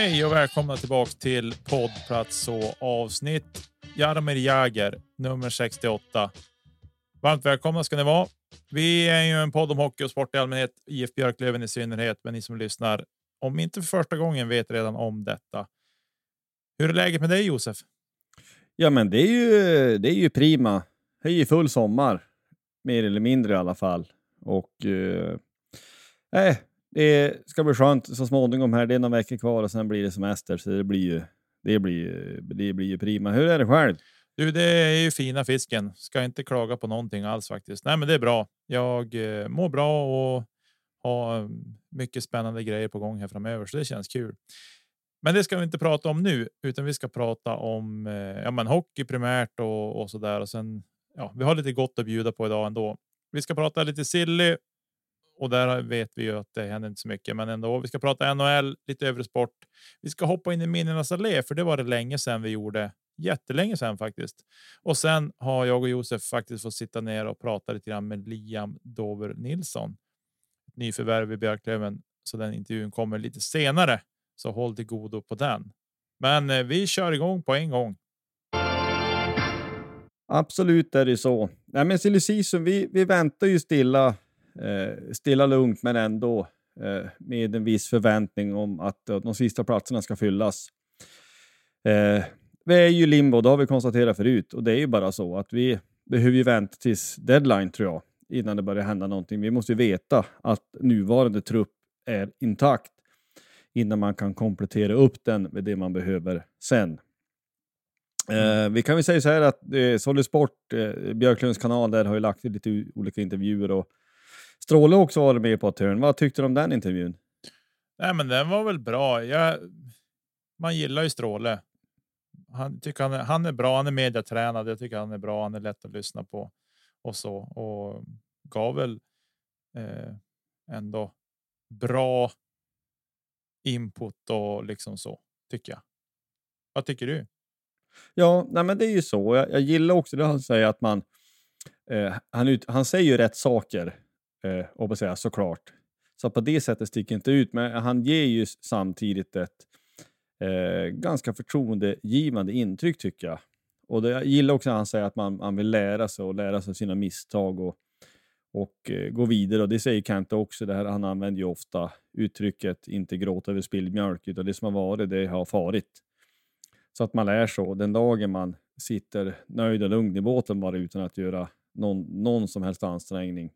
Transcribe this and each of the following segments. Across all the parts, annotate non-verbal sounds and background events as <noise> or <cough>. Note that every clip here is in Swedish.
Hej och välkomna tillbaka till poddplats och avsnitt Jaromir Jagr nummer 68. Varmt välkomna ska ni vara. Vi är ju en podd om hockey och sport i allmänhet, IF Björklöven i synnerhet, men ni som lyssnar, om inte för första gången, vet redan om detta. Hur är läget med dig Josef? Ja, men det är ju, det är ju prima. Det är ju full sommar, mer eller mindre i alla fall. Och eh, eh, det ska bli skönt så småningom här. Det är några veckor kvar och sen blir det semester, så det blir ju, det blir, det blir ju prima. Hur är det själv? Du, det är ju fina fisken. Ska inte klaga på någonting alls faktiskt. Nej, men det är bra. Jag eh, mår bra och har mm, mycket spännande grejer på gång här framöver, så det känns kul. Men det ska vi inte prata om nu, utan vi ska prata om eh, ja, men hockey primärt och, och så där. Och sen, ja, vi har lite gott att bjuda på idag ändå. Vi ska prata lite silly och där vet vi ju att det händer inte så mycket, men ändå. Vi ska prata NHL, lite övrig sport. Vi ska hoppa in i minnenas allé, för det var det länge sedan vi gjorde. Jättelänge sedan faktiskt. Och sen har jag och Josef faktiskt fått sitta ner och prata lite grann med Liam Dover Nilsson. Nyförvärv i Björklöven, så den intervjun kommer lite senare. Så håll till godo på den. Men eh, vi kör igång på en gång. Absolut är det så. Nej, men silly vi, vi väntar ju stilla, eh, stilla lugnt, men ändå eh, med en viss förväntning om att eh, de sista platserna ska fyllas. Eh, vi är ju limbo, det har vi konstaterat förut, och det är ju bara så att vi behöver ju vänta tills deadline tror jag, innan det börjar hända någonting. Vi måste ju veta att nuvarande trupp är intakt innan man kan komplettera upp den med det man behöver sen. Eh, vi kan väl säga så här att eh, Solid Sport, eh, Björklunds kanal, där har ju lagt lite olika intervjuer och Stråle har också varit med på ett hörn. Vad tyckte du om den intervjun? Nej, men den var väl bra. Jag, man gillar ju Stråle. Han tycker han är, han är bra. Han är mediatränad. Jag tycker han är bra. Han är lätt att lyssna på och så och gav väl eh, ändå bra input och liksom så tycker jag. Vad tycker du? Ja, nej men det är ju så. Jag, jag gillar också det han säger att man... Eh, han, ut, han säger ju rätt saker, eh, och säga såklart. Så på det sättet sticker inte ut, men han ger ju samtidigt ett eh, ganska förtroendegivande intryck tycker jag. Och det, jag gillar också att han säger att man, man vill lära sig och lära sig sina misstag och, och eh, gå vidare. Och det säger Kent också. Det här, han använder ju ofta uttrycket inte gråta över spilld mjölk, utan det som har varit, det har farit. Så att man lär så. Den dagen man sitter nöjd och lugn i båten bara utan att göra någon, någon som helst ansträngning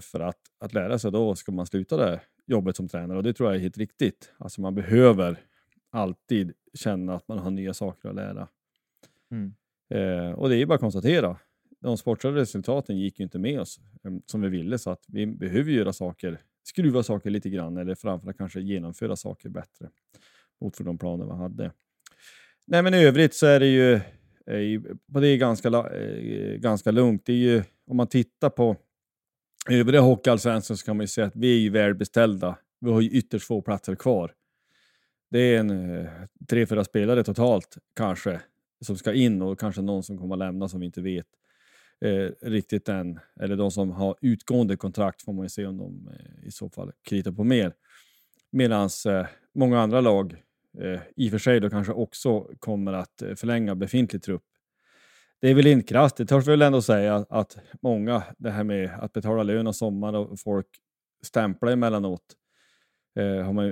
för att, att lära sig då ska man sluta det jobbet som tränare och det tror jag är helt riktigt. Alltså man behöver alltid känna att man har nya saker att lära. Mm. Eh, och det är bara att konstatera. De sportsliga resultaten gick ju inte med oss eh, som vi ville så att vi behöver göra saker, skruva saker lite grann eller framförallt kanske genomföra saker bättre mot för de planer vi hade. Nej, men i övrigt så är det ju eh, det är ganska, eh, ganska lugnt. Det är ju, om man tittar på övriga hockeyallsvenskan så kan man ju säga att vi är ju välbeställda. Vi har ju ytterst få platser kvar. Det är en eh, tre, fyra spelare totalt kanske som ska in och kanske någon som kommer att lämna som vi inte vet eh, riktigt än. Eller de som har utgående kontrakt får man ju se om de eh, i så fall kritar på mer. Medan eh, många andra lag eh, i och för sig då kanske också kommer att eh, förlänga befintlig trupp. Det är väl inte krasst, det törs vi väl ändå säga att många, det här med att betala lön och sommar och folk stämplar emellanåt, eh, har man,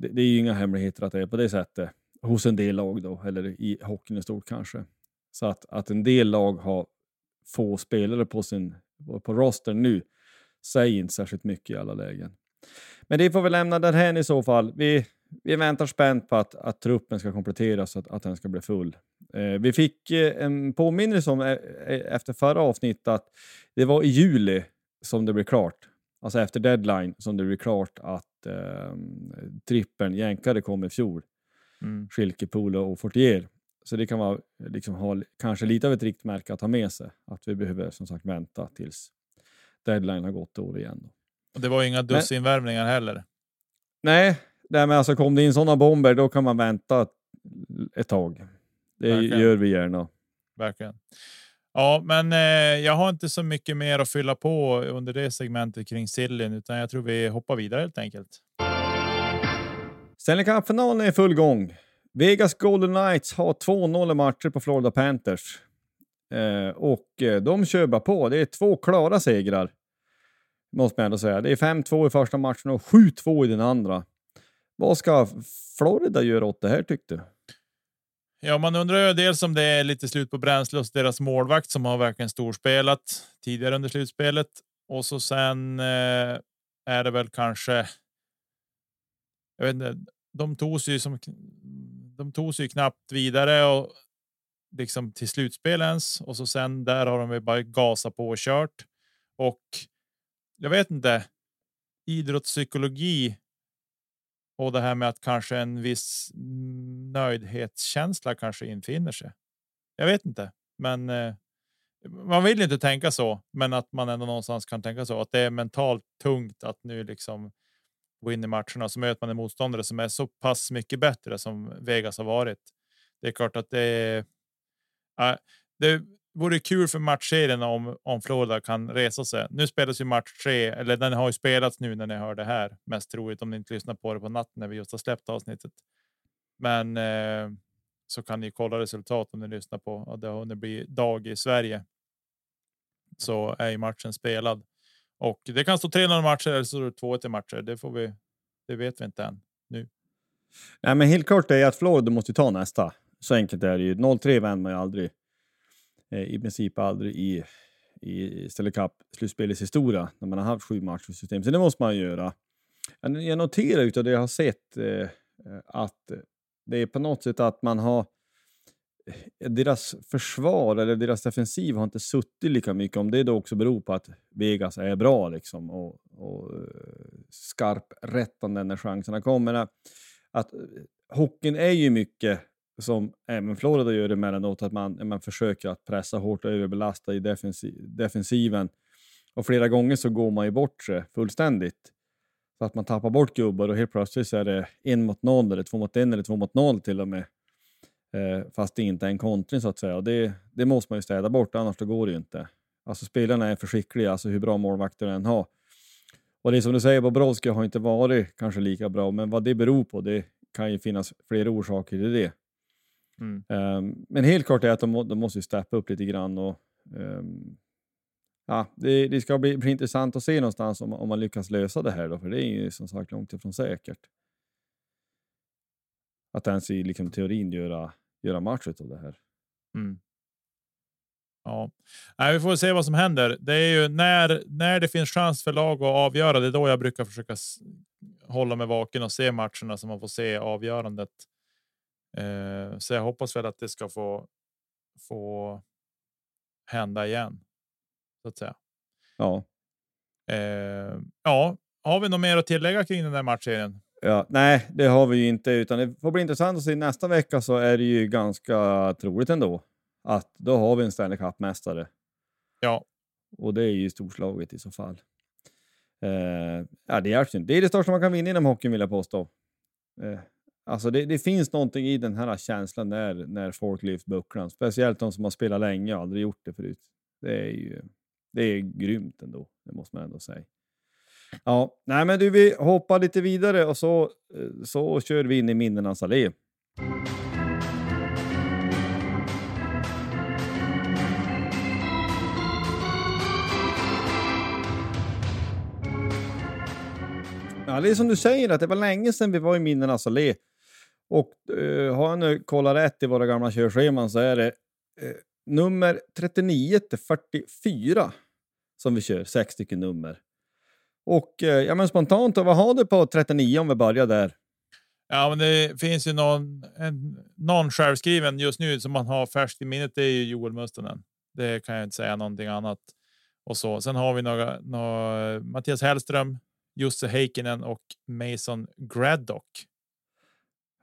det, det är ju inga hemligheter att det är på det sättet hos en del lag då, eller i hockeyn i stort kanske. Så att, att en del lag har få spelare på sin på roster nu säger inte särskilt mycket i alla lägen. Men det får vi lämna därhän i så fall. Vi, vi väntar spänt på att, att truppen ska kompletteras så att, att den ska bli full. Eh, vi fick eh, en påminnelse om eh, efter förra avsnittet att det var i juli som det blev klart. Alltså efter deadline som det blev klart att eh, trippeln jänkade kom i fjol. Mm. Schilke, Polo och Fortier. Så det kan vara liksom ha kanske lite av ett riktmärke att ha med sig. Att vi behöver som sagt vänta tills deadline har gått år igen. Och det var inga dussinvärmningar heller. Nej, nej, men alltså kom det in sådana bomber då kan man vänta ett tag. Det Verkligen. gör vi gärna. Verkligen. Ja, men eh, jag har inte så mycket mer att fylla på under det segmentet kring Sillin, utan jag tror vi hoppar vidare helt enkelt. Stanley Cup-finalen är i full gång. Vegas Golden Knights har 2-0 matcher på Florida Panthers. Eh, och eh, de kör bara på. Det är två klara segrar. Måste man ändå säga. Det är 5-2 i första matchen och 7-2 i den andra. Vad ska Florida göra åt det här tyckte du? Ja, man undrar ju dels om det är lite slut på bränsle hos deras målvakt som har verkligen storspelat tidigare under slutspelet. Och så sen eh, är det väl kanske. Jag vet inte, de tog sig som de tog sig knappt vidare och liksom till slutspelens och så sen där har de bara gasat på och kört och jag vet inte. Idrottspsykologi. Och det här med att kanske en viss nöjdhetskänsla kanske infinner sig. Jag vet inte, men eh, man vill inte tänka så, men att man ändå någonstans kan tänka så att det är mentalt tungt att nu liksom gå in i matcherna så möter man en motståndare som är så pass mycket bättre som Vegas har varit. Det är klart att det är. Äh, det vore kul för matchserien om om Florida kan resa sig. Nu spelas ju match tre eller den har ju spelats nu när ni hör det här mest troligt om ni inte lyssnar på det på natten när vi just har släppt avsnittet. Men eh, så kan ni kolla resultat om ni lyssnar på och det har hunnit bli dag i Sverige. Så är ju matchen spelad och det kan stå 3-0 matcher eller så 2-1 matcher. Det får vi. Det vet vi inte än nu. Nej, men helt klart är att Florida måste ta nästa. Så enkelt är det ju. 0-3 vänder man ju aldrig. Eh, I princip aldrig i, i Stanley Cup-slutspelets historia när man har haft sju matcher i system. Så det måste man göra. Jag noterar utav det jag har sett eh, eh, att det är på något sätt att man har eh, deras försvar eller deras defensiv har inte suttit lika mycket. Om det då också beror på att Vegas är bra liksom och, och eh, skarprättande när chanserna kommer. Att, hockeyn är ju mycket som även Florida gör emellanåt, att man, man försöker att pressa hårt och överbelasta i defensi defensiven. Och flera gånger så går man ju bort sig fullständigt. Så att man tappar bort gubbar och helt plötsligt så är det en mot noll eller två mot en eller två mot noll till och med. Eh, fast det inte är en kontring så att säga. Och det, det måste man ju städa bort, annars då går det ju inte. Alltså spelarna är för skickliga, alltså hur bra målvakter än har. Och det är som du säger, Bobrovski har inte varit kanske lika bra, men vad det beror på, det kan ju finnas flera orsaker till det. Mm. Um, men helt klart är att de, de måste steppa upp lite grann och um, ja, det, det, ska bli, bli intressant att se någonstans om, om man lyckas lösa det här då, för det är ju som sagt långt ifrån säkert. Att ens i liksom, teorin göra göra match av det här. Mm. Ja, Nej, vi får se vad som händer. Det är ju när när det finns chans för lag att avgöra. Det är då jag brukar försöka hålla mig vaken och se matcherna så man får se avgörandet. Eh, så jag hoppas väl att det ska få få hända igen. Så att säga. Ja. Eh, ja, har vi något mer att tillägga kring den där matchserien? Ja, nej, det har vi ju inte, utan det får bli intressant att se nästa vecka så är det ju ganska troligt ändå att då har vi en Stanley Cup-mästare. Ja. Och det är ju storslaget i så fall. Eh, ja, det hjälps inte. Det är det största man kan vinna inom hockeyn vill jag påstå. Eh, alltså det, det, finns någonting i den här känslan när, när folk lyfter bucklan. Speciellt de som har spelat länge och aldrig gjort det förut. Det är ju det är grymt ändå, det måste man ändå säga. Ja, nej men du, vi hoppar lite vidare och så, eh, så kör vi in i minnenas allé. Ja, det är som du säger, att det var länge sedan vi var i minnenas allé. Och eh, har jag nu kollat rätt i våra gamla körscheman så är det eh, nummer 39 till 44 som vi kör, sex stycken nummer. Och eh, ja, men spontant, vad har du på 39 om vi börjar där? Ja, men det finns ju någon, en, någon självskriven just nu som man har färskt i minnet. Det är ju Joel Mustonen. Det kan jag inte säga någonting annat. Och så. Sen har vi några, några Mattias Hellström, Jussi Heikkinen och Mason Graddock.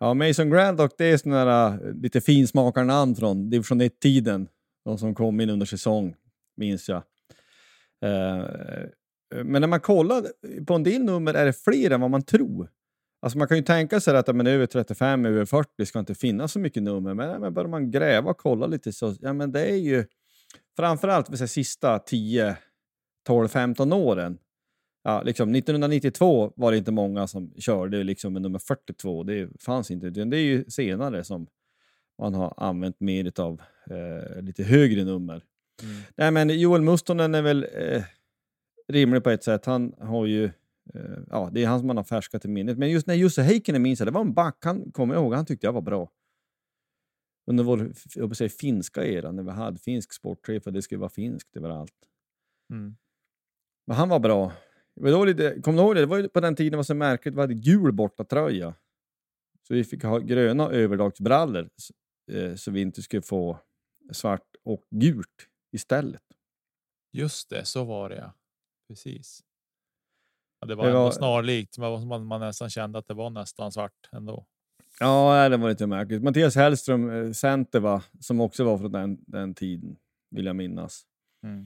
Ja, Mason Grandock det är sådana där äh, lite finsmakarnamn från division 1-tiden. De som kom in under säsong, minns jag. Eh, men när man kollar på en del nummer är det fler än vad man tror. Alltså man kan ju tänka sig att men över 35, över 40 ska inte finnas så mycket nummer. Men, men börjar man gräva och kolla lite så, ja men det är ju framförallt de sista 10, 12, 15 åren ja, liksom 1992 var det inte många som körde liksom med nummer 42. Det fanns inte. Det är ju senare som man har använt mer av eh, lite högre nummer. Mm. Nej, men Joel Mustonen är väl eh, rimlig på ett sätt. Han har ju eh, ja, det är han som man har färskat i minnet. Men just när Jussi Heikkinen minns jag, det var en back. Han kommer ihåg, han tyckte jag var bra. Under vår jag säga, finska era, när vi hade finsk sportchef och det skulle vara finskt överallt. Mm. Men han var bra. Men då lite, kom du ihåg det? Det var ju på den tiden det var så märkligt, vi hade gul bortatröja. Så vi fick ha gröna överlagsbrallor eh, så vi inte skulle få svart och gult istället. Just det, så var det ja. Precis. Ja, det var, det var snarlikt, men man, man nästan kände att det var nästan svart ändå. Ja, det var lite märkligt. Mattias Hellström, eh, center, va, som också var från den, den tiden, vill jag minnas. Mm.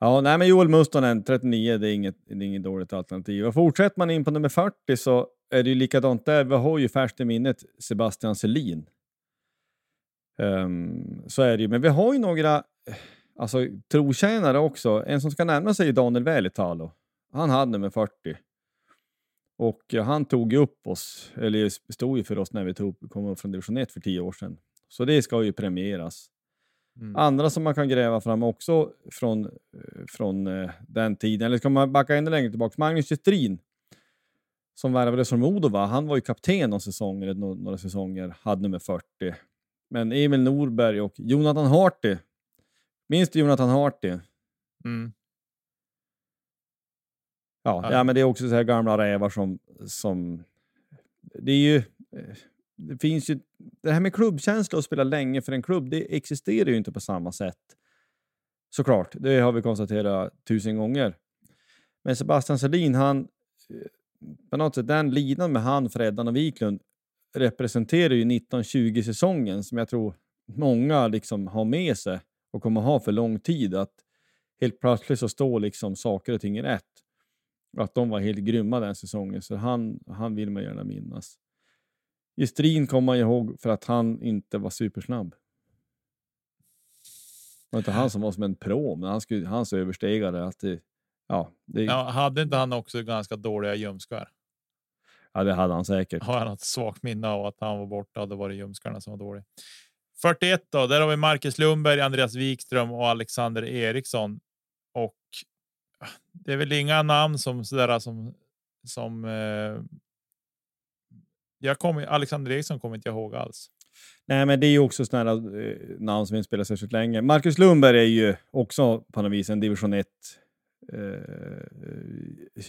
Ja, nej, men Joel Mustonen, 39, det är inget, det är inget dåligt alternativ. Och fortsätter man in på nummer 40 så är det ju likadant där. Vi har ju färskt i minnet Sebastian Selin. Um, så är det ju. Men vi har ju några alltså, trotjänare också. En som ska närma sig är Daniel Välitalo. Han hade nummer 40. Och eh, han tog ju upp oss, eller stod ju för oss när vi tog, kom upp från division 1 för tio år sedan. Så det ska ju premieras. Mm. Andra som man kan gräva fram också från, från eh, den tiden, eller ska man backa ännu längre tillbaka? Magnus Gestrin som värvades från Modova, han var ju kapten någon säsong, eller några, säsonger, hade nummer 40. Men Emil Norberg och Jonathan Harty, minns du Jonathan Harty? Mm. Ja, ja. ja, men det är också så här gamla rävar som, som... Det är ju eh, det finns ju, det här med klubbkänsla och spela länge för en klubb, det existerar ju inte på samma sätt. Såklart, det har vi konstaterat tusen gånger. Men Sebastian Selin, han, eh, på något sätt, den linan med han, Freddan och Wiklund representerar ju 1920-säsongen som jag tror många liksom har med sig och kommer ha för lång tid. Att helt plötsligt så står liksom saker och ting rätt. Och att de var helt grymma den säsongen, så han, han vill man gärna minnas. Gestrin kommer man ihåg för att han inte var supersnabb. Det var inte han som var som en pro, men han skulle, hans överstegare. Att det, ja, det... ja, hade inte han också ganska dåliga ljumskar? Ja, det hade han säkert. Har han ett svagt minne av att han var borta och det var det ljumskarna som var dåliga. 41 då, där har vi Marcus Lundberg, Andreas Wikström och Alexander Eriksson. Och ah, det är väl inga namn som sådär som som eh, jag kommer, Alexander Eriksson kommer inte jag ihåg alls. Nej, men det är ju också sådana här eh, namn som inte spelar särskilt länge. Marcus Lundberg är ju också på något vis en division 1 eh,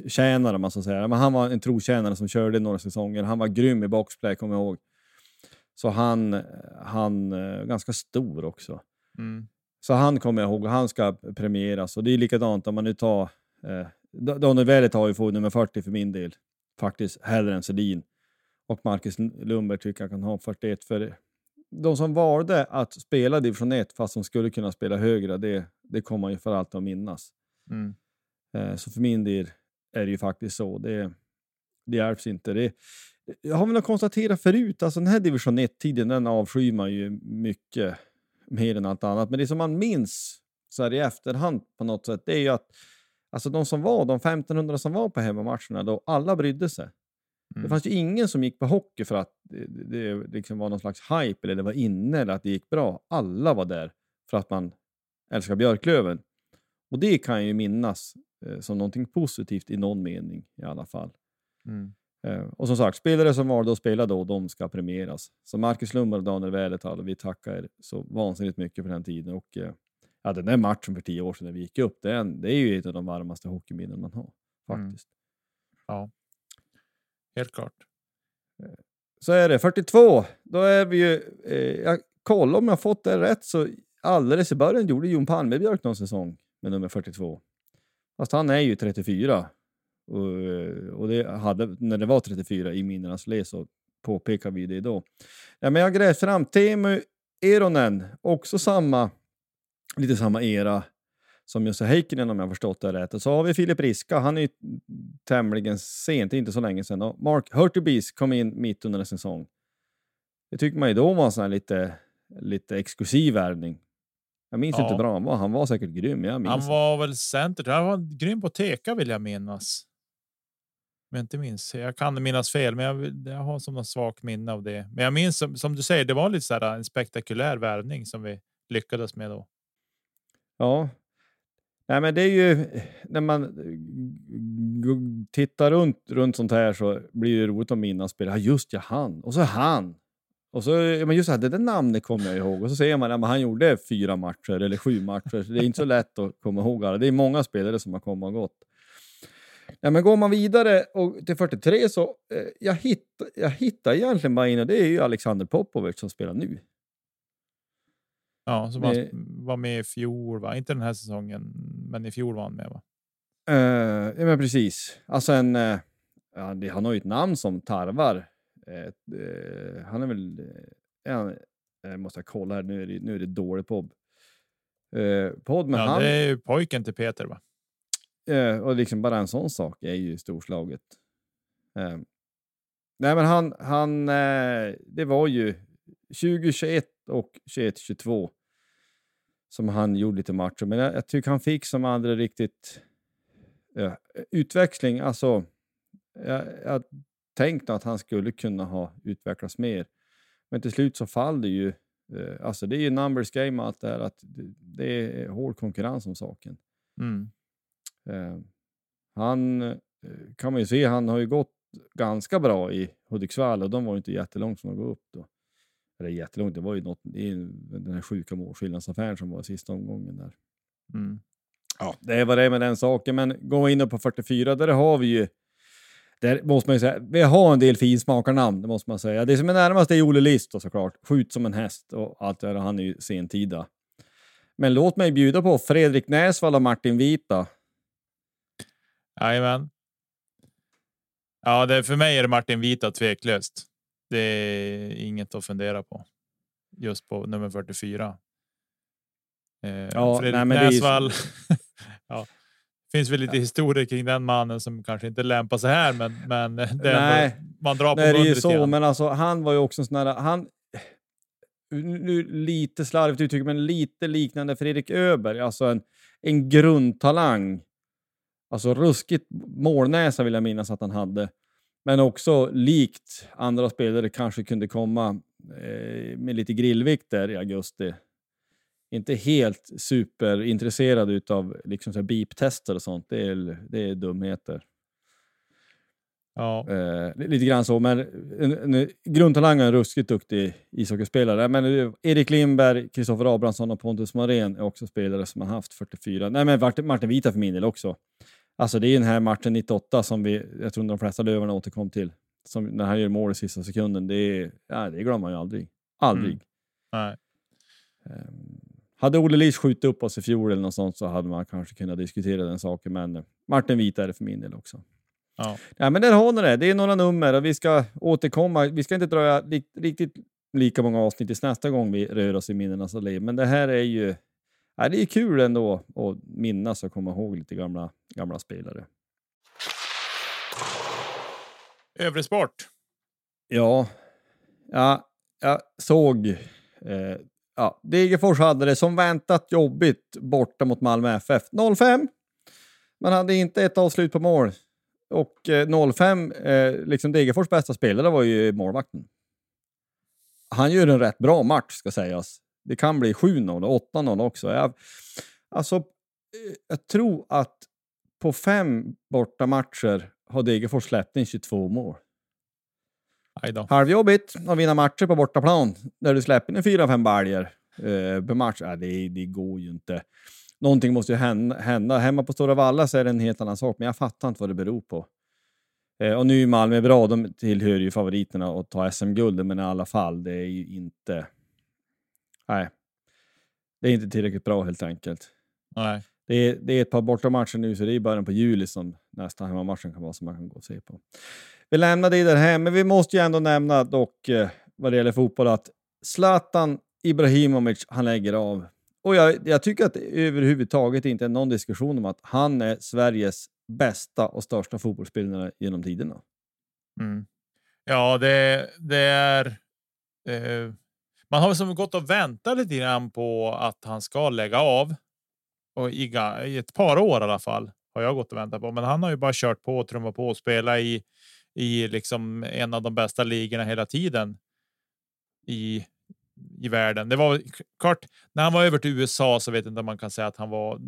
tjänare, man ska säga. Men han var en trotjänare som körde några säsonger. Han var grym i boxplay, kommer jag ihåg. Så han, han är ganska stor också. Mm. Så han kommer jag ihåg, han ska premieras. Och det är likadant om man nu tar... Eh, Daniel Vället har ju fått nummer 40 för min del. Faktiskt hellre än Sedin. Och Marcus Lundberg tycker jag kan ha 41. För de som valde att spela division 1 fast de skulle kunna spela högre, det, det kommer man ju för alltid att minnas. Mm. Eh, så för min del är det ju faktiskt så. Det, det hjälps inte. Det, jag har väl konstaterat förut, alltså den här division 1-tiden den avskyr man ju mycket mer än allt annat. Men det som man minns så här i efterhand på något sätt, det är ju att alltså de som var, de 1500 som var på hemmamatcherna, då alla brydde sig. Det Mm. fanns ju ingen som gick på hockey för att det, det, det liksom var någon slags hype eller det var inne eller att det gick bra. Alla var där för att man älskar Björklöven. Och det kan jag ju minnas eh, som någonting positivt i någon mening i alla fall. Mm. Eh, och som sagt, spelare som valde att spela då, de ska premieras. Så Marcus Lundberg och Daniel Wäletal, vi tackar er så vansinnigt mycket för den tiden. Och eh, ja, den där matchen för tio år sedan när vi gick upp, det är, en, det är ju ett av de varmaste hockeyminnen man har. Mm. Faktiskt. Ja, helt klart. Så är det. 42, då är vi ju... Eh, jag kollar om jag fått det rätt, så alldeles i början gjorde Jon Palmebjörk någon säsong med nummer 42. Fast han är ju 34. Och, eh, och det hade, när det var 34 i minnenas le så påpekar vi det då. Ja, men jag grävt fram Teemu Eronen, också samma, lite samma era som Jussi Heikkinen om jag förstått det rätt. Och så har vi Filip Riska, han är ju tämligen sent, inte så länge sedan. Och Mark Hurtubis kom in mitt under en säsong. Det tycker man ju då var en sån här lite, lite exklusiv värvning. Jag minns Ja. inte bra han var, han var säkert grym. Jag minns Han var väl center. Han var grym på teka vill jag minnas. Men inte minns. Jag kan minnas fel, men jag, jag har som något svagt minne av det. Men jag minns som, som du säger, det var lite så här en spektakulär värvning som vi lyckades med då. Ja. Nej, men det är ju när man tittar runt, runt sånt här så blir det roligt att minnas spel. Ja, just ja, han. Och så han. Och så, ja, men just det, här, det där namnet kommer jag ihåg. Och så ser man att han gjorde fyra matcher eller sju matcher. Så det är inte så lätt att komma ihåg alla. Det är många spelare som har kommit och gått. Ja, men går man vidare och till 43 så eh, jag hittar jag hittar egentligen bara in och det är ju Alexander Popovic som spelar nu. Ja, som var, Det- var med i fjol, va? Inte den här säsongen, men i fjol var han med. Va? Uh, ja, men precis. Alltså en, eh, ja, det, han har ju ett namn som tarvar. eh, han är väl... Uh, han, jag måste kolla här, nu är det, nu är det dålig podd. Uh, podd, men ja, han... Det är ju pojken till Peter. Va? och liksom bara en sån sak är ju storslaget. Eh, nej, men han... han det var ju 2021 och 21-22 som han gjorde lite matcher. Men jag, jag tycker han fick som aldrig riktigt ja, utväxling. Alltså, jag, jag tänkte att han skulle kunna ha utvecklats mer. Men till slut så faller ju... Eh, alltså det är ju numbers game allt det här. Att det, är hård konkurrens om saken. Mm. Eh, han eh, kan man ju se, han har ju gått ganska bra i Hudiksvall och de var inte jättelångt från att gå upp då. Eller jättelångt, det var ju något, den här sjuka målskillnadsaffären som var sista omgången där. Mm. Ja, det vad det med den saken, men går vi in på 44, där har vi ju där måste man ju säga, vi har en del finsmakarnamn, det måste man säga. Det som är närmast är Olle List då såklart. Skjut som en häst och allt det där, han är ju sentida. Men låt mig bjuda på Fredrik Näsvall och Martin Vita. Jajamän. Ja, det, för mig är det Martin Vita tveklöst. Det är inget att fundera på. Just på nummer 44. Eh, Ja, Fredrik nej, men det är Näsvall. <laughs> ja, finns väl lite historier kring den mannen som kanske inte lämpar sig här, men, men Nej, ändå, man drar på Nej, det är ju så, grann. men alltså han var ju också en sån här, han, nu lite slarvigt uttryckt, men lite liknande Fredrik Öberg, alltså en, en grundtalang. Alltså ruskigt målnäsa vill jag minnas att han hade. Men också likt andra spelare kanske kunde komma eh, med lite grillvikter i augusti. Inte helt superintresserad utav liksom så här beep-tester och sånt. Det är, det är dumheter. Ja. Eh, lite grann så, men en, en, grundtalang är en ruskigt duktig ishockeyspelare. Men eh, Erik Lindberg, Kristoffer Abrahamsson och Pontus Marén är också spelare som har haft 44. Nej, men Martin Vita för min del också. Alltså det är den här matchen 98 som vi, jag tror de flesta lövarna återkom till. Som när han gör mål i sista sekunden. Det, är, ja, det glömmer man ju aldrig. Aldrig. Mm. Nej. Um, hade Olle Lis skjutit upp oss i fjol eller något sånt så hade man kanske kunnat diskutera den saken. Men Martin Vita är det för min del också. Ja. ja men där har ni det. Det är några nummer och vi ska återkomma. Vi ska inte dra riktigt lika många avsnitt tills nästa gång vi rör oss i minnenas allé. Men det här är ju ja, det är kul ändå att minnas och komma ihåg lite gamla, gamla spelare. Övrig sport? Ja, ja jag såg eh, ja, Degerfors hade det som väntat jobbigt borta mot Malmö FF. 0-5. Man hade inte ett avslut på mål. Och eh, 05, eh, liksom Degerfors bästa spelare var ju målvakten. Han gör en rätt bra match ska sägas. Det kan bli 7-0 och 8-0 också. Jag, alltså, jag tror att på fem borta matcher har Degerfors släppt in 22 mål. Halvjobbigt att vinna matcher på bortaplan där du släpper in 4-5 baljor eh, per match. Äh, det, det går ju inte någonting måste ju hända. Hemma på Stora Valla så är det en helt annan sak, men jag fattar inte vad det beror på. Eh, och nu är Malmö bra, de tillhör ju favoriterna att ta SM-guldet, men i alla fall, det är ju inte... Nej. Det är inte tillräckligt bra helt enkelt. Nej. Det är, det är ett par bortamatcher nu, så det är början på juli som nästa hemmamatchen kan vara som man kan gå och se på. Vi lämnar det där hem, men vi måste ju ändå nämna dock eh, vad det gäller fotboll att Zlatan Ibrahimovic, han lägger av och jag, jag, tycker att det överhuvudtaget inte är någon diskussion om att han är Sveriges bästa och största fotbollsspelare genom tiderna. Mm. Ja, det, det är. Eh, man har som gått och väntat lite grann på att han ska lägga av. Och i, i ett par år i alla fall har jag gått och väntat på, men han har ju bara kört på och trummat på och spela i i liksom en av de bästa ligorna hela tiden. I i världen. Det var klart när han var över till USA så vet inte om man kan säga att han var.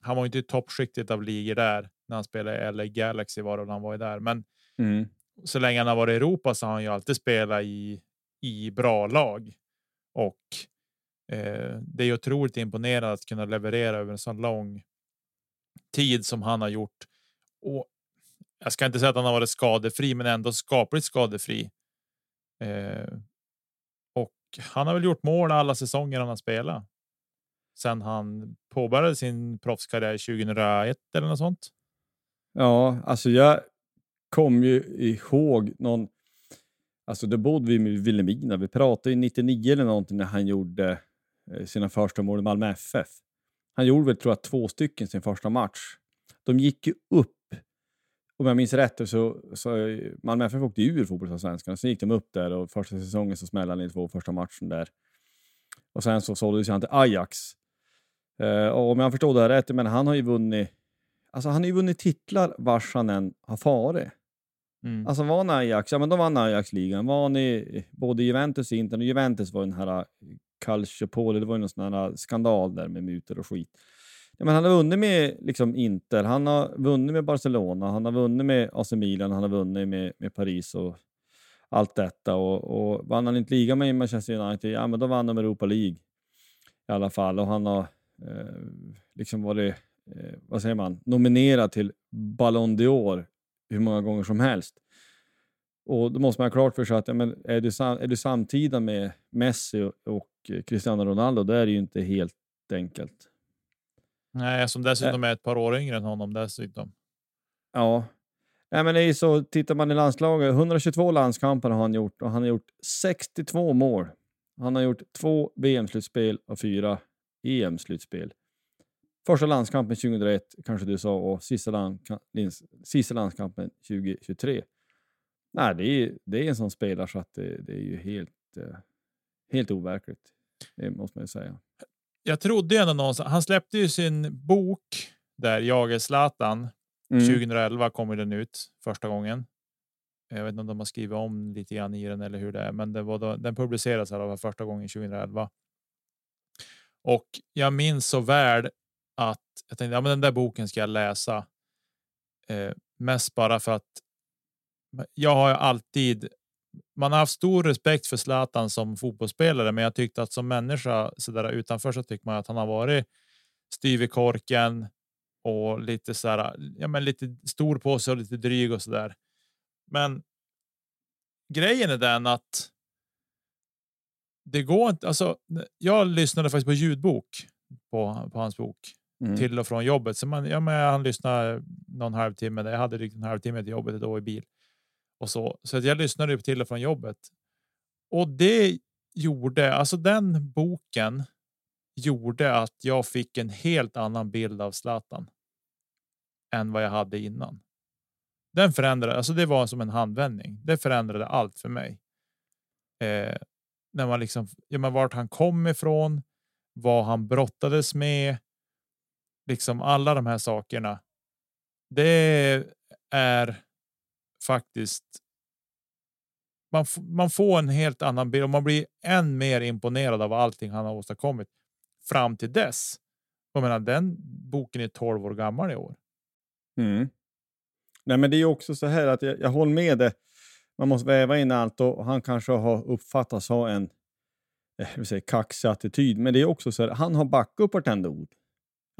Han var inte i toppskiktet av ligor där när han spelade i LA Galaxy var det han var där, men mm. så länge han har varit i Europa så har han ju alltid spelat i i bra lag och eh, det är otroligt imponerande att kunna leverera över en så lång tid som han har gjort. Och jag ska inte säga att han har varit skadefri, men ändå skapligt skadefri. Eh, han har väl gjort mål alla säsonger han har spelat. Sen han påbörjade sin proffskarriär 2001 eller något sånt. Ja, alltså jag kom ju ihåg någon. Alltså då bodde vi i Vilhelmina. Vi pratade ju 99 eller någonting när han gjorde eh, sina första mål i Malmö FF. Han gjorde väl tror jag två stycken sin första match. De gick ju upp om jag minns rätt så, så Malmö FF åkte ur fotbollsallsvenskan. Sen gick de upp där och första säsongen så smällde han i två första matchen där. Och sen så såldes han till Ajax. Uh, och om jag förstår det här rätt, men han har ju vunnit Alltså han har ju vunnit titlar vars han än har farit. Mm. Alltså var han Ajax, ja men då vann Ajax-ligan. Var han i både Juventus och Inter, och Juventus var den här eh, Calciopoli, det var ju någon sån här skandal där med mutor och skit. Ja, men han har vunnit med liksom Inter, han har vunnit med Barcelona, han har vunnit med AC Milan, han har vunnit med, med Paris och allt detta. Och, och vann han inte ligan med Manchester United, ja men då vann de Europa League i alla fall. Och han har eh, liksom varit, eh, vad säger man, nominerad till Ballon d'Or hur många gånger som helst. Och då måste man ha klart för sig att ja, men är, du är du samtida med Messi och, och Cristiano Ronaldo, då är det ju inte helt enkelt. Nej, som dessutom är ett par år yngre än honom dessutom. Ja, Nej, men det är så. Tittar man i landslaget, 122 landskamper har han gjort och han har gjort 62 mål. Han har gjort två VM-slutspel och fyra EM-slutspel. Första landskampen 2001 kanske du sa och sista, land, sista landskampen 2023. Nej, det är, det är en sån spelare så att det, det är ju helt, eh, helt overkligt. Det måste man ju säga jag trodde ändå någonstans. Han släppte ju sin bok där jag är Zlatan. Mm. 2011 kommer den ut första gången. Jag vet inte om de har skrivit om lite grann i den eller hur det är, men det var då, den publicerades här första gången 2011. Och jag minns så väl att jag tänkte ja, men den där boken ska jag läsa. Eh, mest bara för att jag har alltid. Man har haft stor respekt för Zlatan som fotbollsspelare, men jag tyckte att som människa så där utanför så tycker man att han har varit styv i korken och lite så här, ja, men lite stor på sig och lite dryg och så där. Men. Grejen är den att. Det går inte. Alltså, jag lyssnade faktiskt på ljudbok på, på hans bok mm. till och från jobbet. Så man, ja, men han lyssnar någon halvtimme. Jag hade drygt en halvtimme till jobbet då i bil och så. Så att jag lyssnade till och från jobbet. Och det gjorde alltså den boken gjorde att jag fick en helt annan bild av Zlatan. Än vad jag hade innan. Den förändrade, alltså det var som en handvändning. Det förändrade allt för mig. Eh, när man liksom, ja, men vart han kom ifrån, vad han brottades med. Liksom alla de här sakerna. Det är faktiskt. Man, man får en helt annan bild och man blir än mer imponerad av allting han har åstadkommit fram till dess. Jag menar, den boken är 12 år gammal i år. Mm. Nej, men det är också så här att jag, jag håller med det. Man måste väva in allt och han kanske har uppfattats ha en eh, säga, kaxig attityd. Men det är också så här, han har backat upp vartenda ord.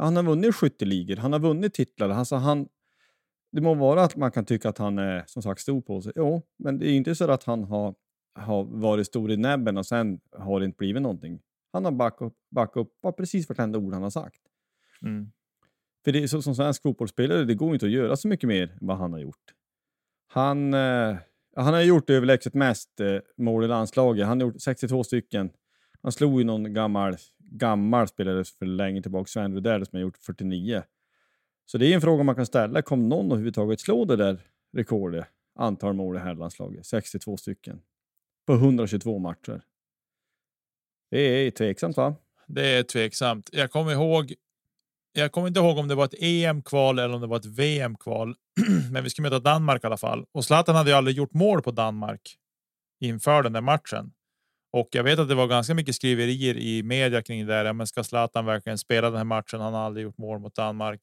Han har vunnit skytteligor, han har vunnit titlar. Alltså han, det må vara att man kan tycka att han är som sagt stor på sig. Jo, men det är inte så att han har, har varit stor i näbben och sen har det inte blivit någonting. Han har backat upp, backat upp precis vartenda ord han har sagt. Mm. För det är så, som svensk fotbollsspelare, det går inte att göra så mycket mer än vad han har gjort. Han, eh, han har gjort överlägset mest eh, mål i landslaget. Han har gjort 62 stycken. Han slog ju någon gammal, gammal spelare för länge tillbaka, Sven Rydell som har gjort 49. Så det är en fråga man kan ställa. Kommer någon överhuvudtaget slå det där rekordet? Antal mål i herrlandslaget, 62 stycken. På 122 matcher. Det är tveksamt va? Det är tveksamt. Jag kommer ihåg. Jag kommer inte ihåg om det var ett EM-kval eller om det var ett VM-kval, <clears throat> men vi skulle möta Danmark i alla fall. Och Zlatan hade ju aldrig gjort mål på Danmark inför den där matchen. Och jag vet att det var ganska mycket skriverier i media kring det där. Men ska Zlatan verkligen spela den här matchen? Han har aldrig gjort mål mot Danmark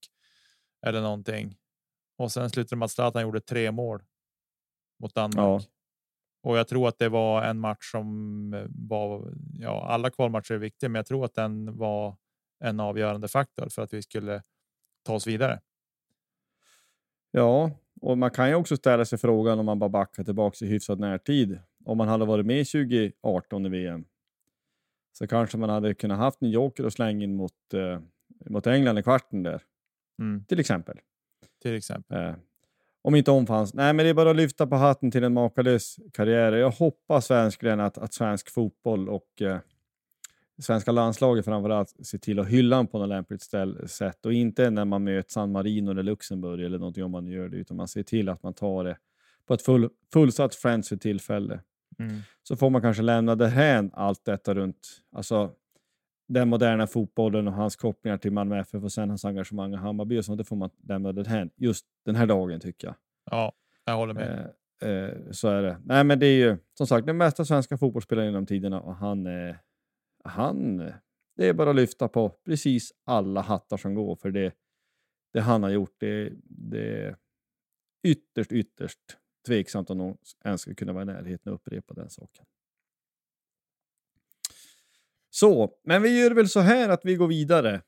eller någonting. Och sen slutade det med att Zlatan gjorde tre mål mot Danmark. Ja. Och jag tror att det var en match som eh, var. Ja, alla kvalmatcher är viktiga, men jag tror att den var en avgörande faktor för att vi skulle ta oss vidare. Ja, och man kan ju också ställa sig frågan om man bara backar tillbaka i hyfsad närtid. Om man hade varit med 2018 i VM så kanske man hade kunnat haft en joker och slänga in mot, eh, mot England i kvarten där. Mm. Till exempel. Till exempel. Eh, om inte omfanns. Nej, men det är bara att lyfta på hatten till en makalös karriär. Jag hoppas verkligen att, att svensk fotboll och eh, svenska landslaget framförallt ser till att hylla honom på något lämpligt ställ, sätt och inte när man möter San Marino eller Luxemburg eller någonting om man gör det, utan man ser till att man tar det på ett full, fullsatt Friends för tillfälle. Mm. Så får man kanske lämna det här allt detta runt, alltså den moderna fotbollen och hans kopplingar till Malmö FF och sen hans engagemang i Hammarby och sånt, det får man lämna det här just den här dagen tycker jag. Ja, jag håller med. Eh, eh, så är det. Nej, men det är ju som sagt den bästa svenska fotbollsspelaren genom tiderna och han, eh, han, det är bara att lyfta på precis alla hattar som går för det, det han har gjort, det, det är ytterst, ytterst tveksamt om någon ens skulle kunna vara i närheten och upprepa den saken. Så, men vi gör väl så här att vi går vidare.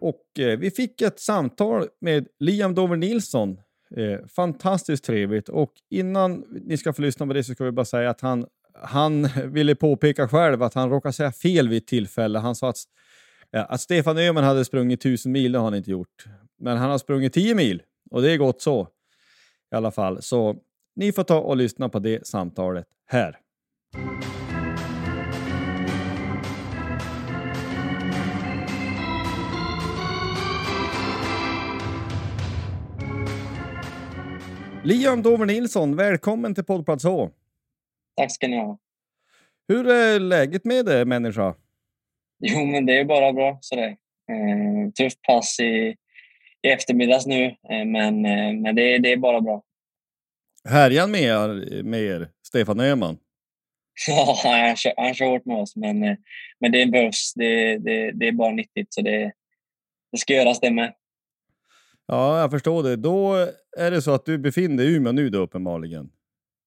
Och eh, vi fick ett samtal med Liam Dover Nilsson. Eh, fantastiskt trevligt och innan ni ska få lyssna på det så ska vi bara säga att han, han <laughs> ville påpeka själv att han råkade säga fel vid ett tillfälle. Han sa att, ja, att Stefan Öhman hade sprungit tusen mil, det har han inte gjort. Men han har sprungit tio mil och det är gott så. I alla fall, så ni får ta och lyssna på det samtalet här. Liam Dover Nilsson, välkommen till poddplats H. Tack ska ni ha. Hur är läget med dig människa? Jo, men det är bara bra sådär. Eh, tufft pass i, i eftermiddags nu, eh, men, eh, men det, det är bara bra. Härjar med er, med er Stefan Öhman? <laughs> Ja, han kör, han kör hårt med oss, men, eh, men det behövs. Det, det, det är bara nyttigt, så det, det ska göras det med. Ja, jag förstår det. Då är det så att du befinner dig i Umeå nu då uppenbarligen.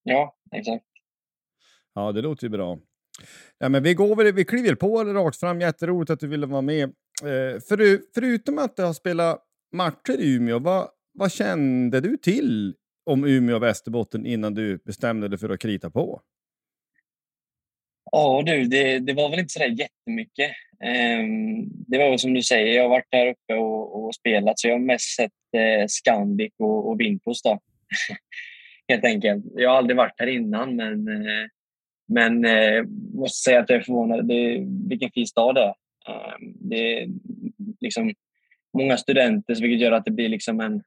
Ja, exakt. Ja, det låter ju bra. Ja, men vi, går väl, vi kliver på rakt fram. Jätteroligt att du ville vara med. Eh, för, förutom att du har spelat matcher i Umeå, vad, vad kände du till om Umeå och Västerbotten innan du bestämde dig för att krita på? Ja du, det, det var väl inte sådär jättemycket. Um, det var väl som du säger, jag har varit där uppe och, och spelat så jag har mest sett eh, Scandic och, och Vintos då. <laughs> Helt enkelt. Jag har aldrig varit här innan men, eh, men eh, måste säga att jag är förvånad. Det, vilken fin stad det är. Um, det liksom många studenter vilket gör att det blir liksom en,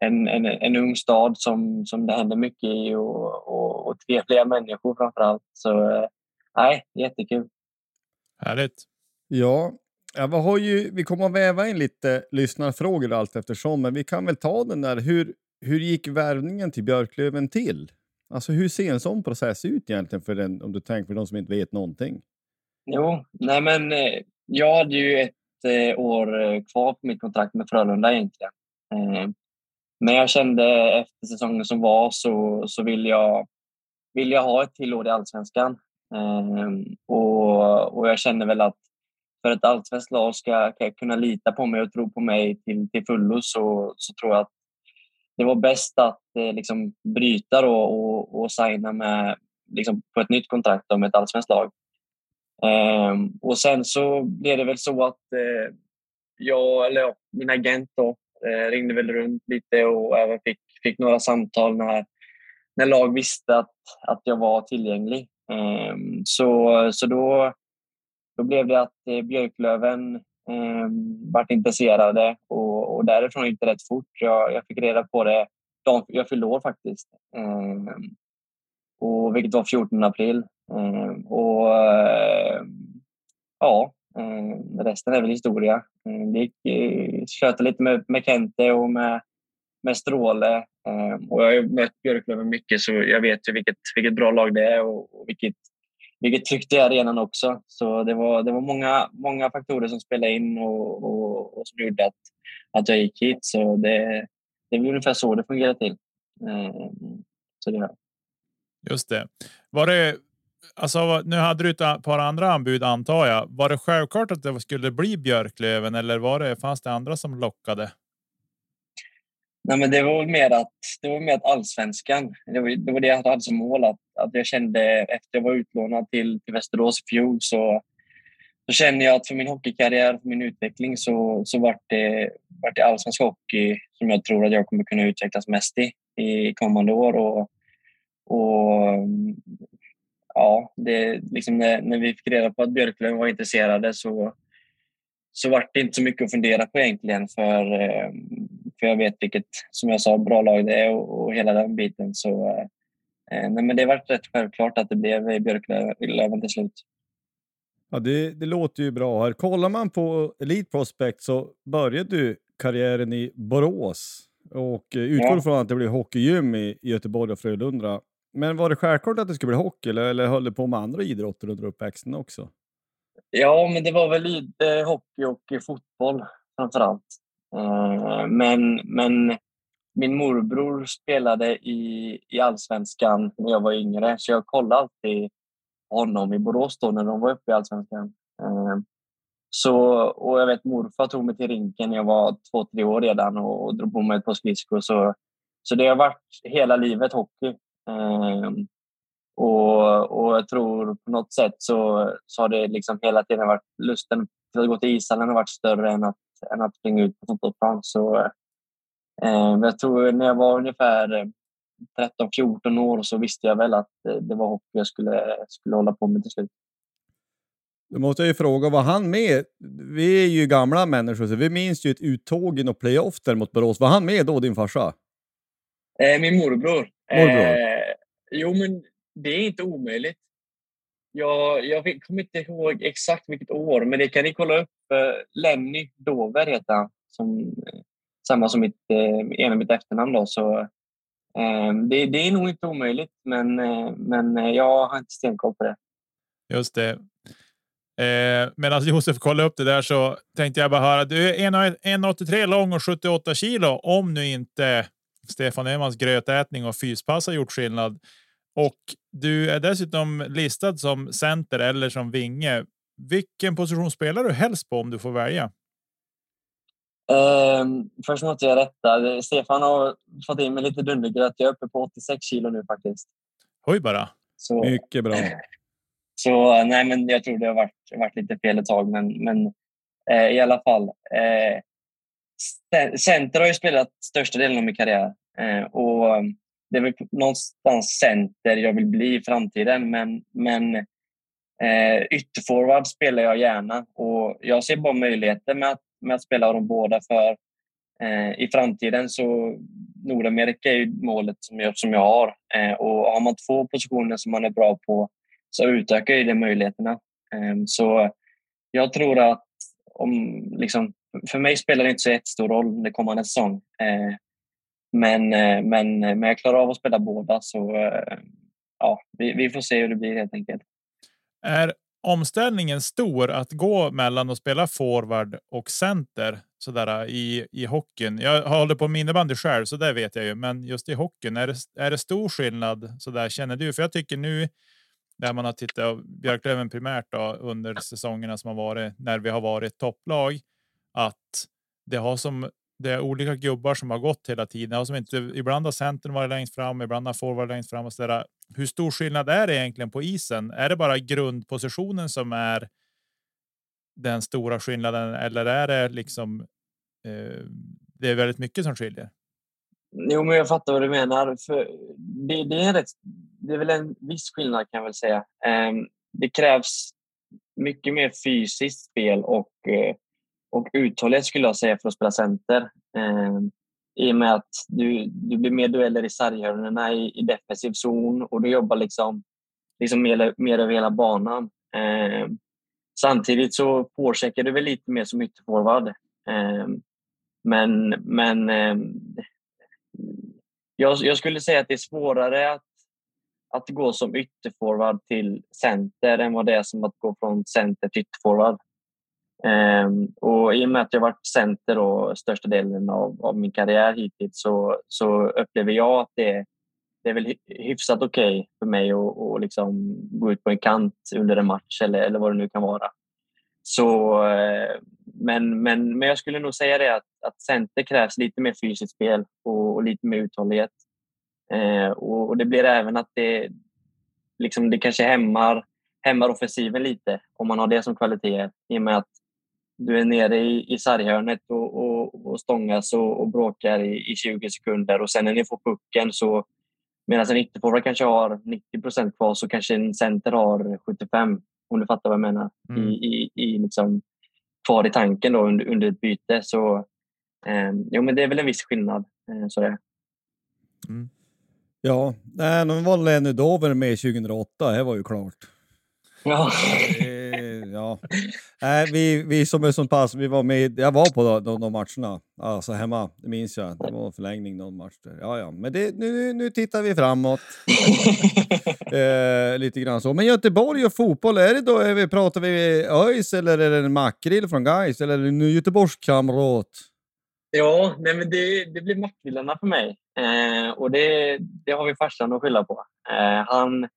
en, en, en ung stad som, som det händer mycket i och, och, och trevliga människor framför allt. Så eh, nej, jättekul. Härligt. Ja, ja vad har ju, vi kommer att väva in lite lyssnarfrågor allt eftersom, men vi kan väl ta den där. Hur, hur gick värvningen till Björklöven till? Alltså hur ser en sån process ut egentligen för den, om du tänker för de som inte vet någonting? Jo, nej men eh, jag hade ju ett Eh, år eh, kvar på mitt kontrakt med Frölunda egentligen. Eh, men jag kände efter säsongen som var så, så vill, jag, vill jag ha ett till år i Allsvenskan. Ehm, och, och jag känner väl att för ett allsvenskt lag ska, ska kunna lita på mig och tro på mig till, till fullo så, så tror jag att det var bäst att eh, liksom bryta då och, och signa med, liksom, på ett nytt kontrakt med ett allsvenskt lag. Ehm, och sen så blev det väl så att eh, jag, eller ja, min agent då, eh, ringde väl runt lite och även fick, fick några samtal när, när lag visste att, att jag var tillgänglig. Ehm, så, så då, då blev det att eh, Björklöven eh, vart intresserade och, och därifrån gick det rätt fort. Jag, jag fick reda på det dagen jag fyllde år faktiskt. Eh, och, vilket var 14 april. Ehm, och ehm, ja, ehm, resten är väl historia. det gick, eh, tjötade lite med, med Kente och med, med Stråle och jag har ju mött Björklöven mycket så jag vet ju vilket, vilket bra lag det är och, vilket, vilket tryck det är i arenan också. Så det var, det var många, många faktorer som spelade in och, och, och som gjorde att, att jag gick hit. Så det, det är ungefär så det fungerar till. Så det Just det. Var det Alltså, nu hade du ett par andra anbud antar jag. Var det självklart att det skulle bli Björklöven eller var det, fanns det andra som lockade? Nej, men det var mer att, det var mer att allsvenskan, det var, det var det jag hade som mål. Att, att jag kände efter jag var utlånad till, till Västerås i fjol så, så kände jag att för min hockeykarriär, för min utveckling så, så vart det, var det allsvensk hockey som jag tror att jag kommer kunna utvecklas mest i i kommande år. Och, och ja, det, liksom när, när vi fick reda på att Björklöven var intresserade så, så vart det inte så mycket att fundera på egentligen. För eh, för jag vet vilket, som jag sa, bra lag det är och, och hela den biten. Så, eh, nej, men det var rätt självklart att det blev Björklöven till slut. Ja, det, det låter ju bra. Här. Kollar man på Elite Prospect så började du karriären i Borås och eh, utgår ja. från att det blev hockeygym i Göteborg och Frölunda. Men var det självklart att det skulle bli hockey eller, eller höll du på med andra idrotter under uppväxten också? Ja, men det var väl lite hockey och fotboll framför allt. Eh, men, men min morbror spelade i, i allsvenskan när jag var yngre, så jag kollade alltid honom i Borås då när de var uppe i allsvenskan. Eh, så, och jag vet morfar tog mig till rinken när jag var två, tre år redan och, och drog på mig ett par skridskor. Så, så det har varit hela livet hockey. Eh, och, och jag tror på något sätt så, så har det liksom hela tiden varit lusten till att gå till ishallen har varit större än att än att springa ut på fotbollsplan. Så, eh, jag tror när jag var ungefär 13-14 eh, år så visste jag väl att eh, det var hockey jag skulle, skulle hålla på med till slut. Då måste jag ju fråga, var han med? Vi är ju gamla människor, så vi minns ju ett uttåg i något playoff där mot Borås. Var han med då, din farsa? Eh, min morbror. Eh, jo, men det är inte omöjligt. Jag, jag kommer inte ihåg exakt vilket år, men det kan ni kolla upp. Lenny Dover heter han. Som, samma som mitt, eh, ena mitt efternamn. Då, så, eh, det, det, är nog inte omöjligt, men, eh, men jag har inte stenkoll på det. Just det. Eh, Medan Josef kollade upp det där så tänkte jag bara höra. Du är 1,83 lång och 78 kilo om nu inte Stefan Öhmans grötätning och fyspass har gjort skillnad. Och du är dessutom listad som center eller som vinge. Vilken position spelar du helst på om du får välja? Um, först måste jag rätta. Stefan har fått in mig lite dundergröt. Jag är uppe på 86 kilo nu faktiskt. Oj bara. Så, Mycket bra. <laughs> Så nej, men jag tror det har varit, varit lite fel ett tag. Men, men eh, i alla fall. Eh, center har ju spelat största delen av min karriär. Eh, och um, det är väl någonstans center jag vill bli i framtiden. Men, men eh, ytterforward spelar jag gärna. Och jag ser bara möjligheter med att, med att spela dem båda. för eh, I framtiden så Nordamerika är ju målet som jag, som jag har. Eh, och har man två positioner som man är bra på så utökar ju det möjligheterna. Eh, så jag tror att om, liksom, för mig spelar det inte så jättestor roll det kommande säsong. Eh, men, eh, men, eh, men jag klarar av att spela båda så eh, ja, vi, vi får se hur det blir helt enkelt. Är omställningen stor att gå mellan att spela forward och center sådär i, i hockeyn? Jag håller på med innebandy själv, så det vet jag ju. Men just i hockeyn, är det, är det stor skillnad? Så där känner du? För jag tycker nu där man har tittat Björklöven primärt då, under säsongerna som har varit när vi har varit topplag att det har som det är olika gubbar som har gått hela tiden och som inte ibland har centern varit längst fram, ibland har forward längst fram och så där. Hur stor skillnad är det egentligen på isen? Är det bara grundpositionen som är den stora skillnaden eller är det liksom? Eh, det är väldigt mycket som skiljer. Jo, men jag fattar vad du menar. För det, det, är rätt, det är väl en viss skillnad kan jag väl säga. Eh, det krävs mycket mer fysiskt spel och eh, och uthållighet skulle jag säga för att spela center. Eh, I och med att du, du blir mer dueller i sarghörnorna i, i defensiv zon och du jobbar liksom, liksom mer, mer över hela banan. Eh, samtidigt så forecheckar du väl lite mer som ytterforward. Eh, men men eh, jag, jag skulle säga att det är svårare att, att gå som ytterforward till center än vad det är som att gå från center till ytterforward. Um, och I och med att jag varit center då, största delen av, av min karriär hittills så, så upplever jag att det, det är väl hyfsat okej okay för mig att och liksom gå ut på en kant under en match eller, eller vad det nu kan vara. Så, uh, men, men, men jag skulle nog säga det att, att center krävs lite mer fysiskt spel och, och lite mer uthållighet. Uh, och, och, det blir även att det, liksom, det kanske hämmar, hämmar offensiven lite om man har det som kvalitet i och med att du är nere i, i sarghörnet och, och, och stångas och, och bråkar i, i 20 sekunder och sen när ni får pucken så medan en ytterforward kanske har 90 procent kvar så kanske en center har 75 om du fattar vad jag menar. Mm. I, i, i liksom, kvar i tanken då under, under ett byte. Så eh, jo, men det är väl en viss skillnad. Eh, så det. Mm. Ja, de var Lenny Dover med 2008, det var ju klart. Ja. Ja. Nej, vi, vi som är så pass, vi var med, jag var på de, de, matcherna, alltså hemma, det minns jag. Det var förlängning någon match där. Ja, ja, men det, nu, nu tittar vi framåt. <laughs> eh, lite grann så. Men Göteborg och fotboll, är det då, är vi, pratar vi ÖIS eller är det en makrill från Gais eller är det en Göteborgskamrat? Ja, nej men det, det blir makrillarna för mig. Eh, och det, det har vi farsan att skylla på. Eh, han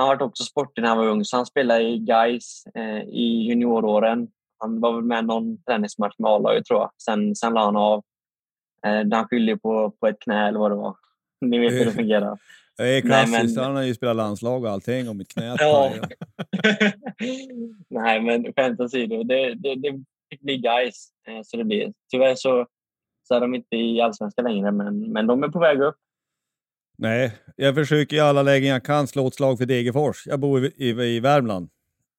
han var också sportig när han var ung, så han spelade i Gais eh, i junioråren. Han var väl med någon träningsmatch med A-laget tror jag. Sen, sen la han av. Eh, han skyllde på, på ett knä eller vad det var. <laughs> Ni vet hur det fungerar. Det är klassiskt. Nej, men... Han har ju spelat landslag och allting och mitt knä. <laughs> ja. <laughs> Nej, men skämt åsido. Det, det, det fick bli Gais. Eh, så det blir. Tyvärr så, så är de inte i allsvenskan längre, men, men de är på väg upp. Nej, jag försöker i alla lägen jag kan slå ett slag för Degerfors. Jag bor i, i, i Värmland.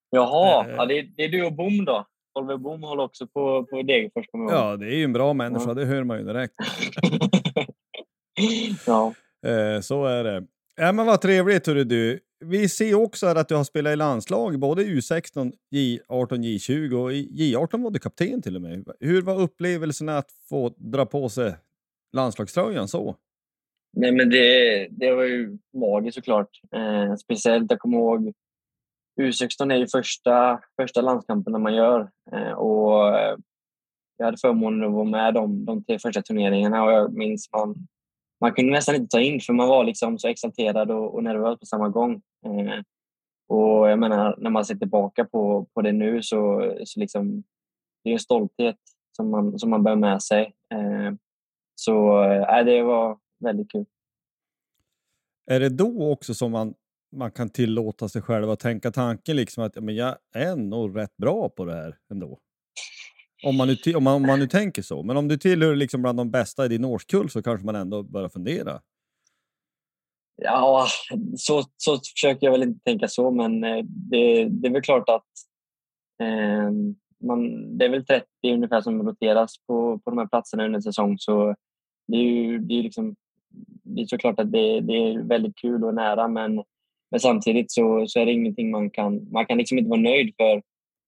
Jaha, äh, ja, det, är, det är du och Bom då? Oliver Bom håller också på, på Degerfors. Ja, det är ju en bra människa, ja. det hör man ju direkt. <laughs> ja. Eh, så är det. Ja, men vad trevligt hörru du. Vi ser också att du har spelat i landslag, både U16, J18, J20 och i J18 var du kapten till och med. Hur var upplevelsen att få dra på sig landslagströjan så? Nej, men det, det var ju magiskt såklart. Eh, speciellt, jag kommer ihåg U16 är ju första, första landskampen man gör eh, och eh, jag hade förmånen att vara med de, de tre första turneringarna och jag minns man, man kunde nästan inte ta in för man var liksom så exalterad och, och nervös på samma gång. Eh, och jag menar, när man ser tillbaka på, på det nu så, så liksom, det är en stolthet som man, som man bär med sig. Eh, så eh, det var väldigt kul. Är det då också som man, man kan tillåta sig själv att tänka tanken liksom att men jag är nog rätt bra på det här ändå? Om man nu, om man, om man nu tänker så. Men om du tillhör liksom bland de bästa i din årskull så kanske man ändå börjar fundera. Ja, så, så försöker jag väl inte tänka så, men eh, det, det är väl klart att eh, man, det är väl 30 ungefär som roteras på, på de här platserna under säsong. Så det är ju det är liksom, det är såklart att det, det är väldigt kul och nära, men, men samtidigt så, så är det ingenting man kan... Man kan liksom inte vara nöjd för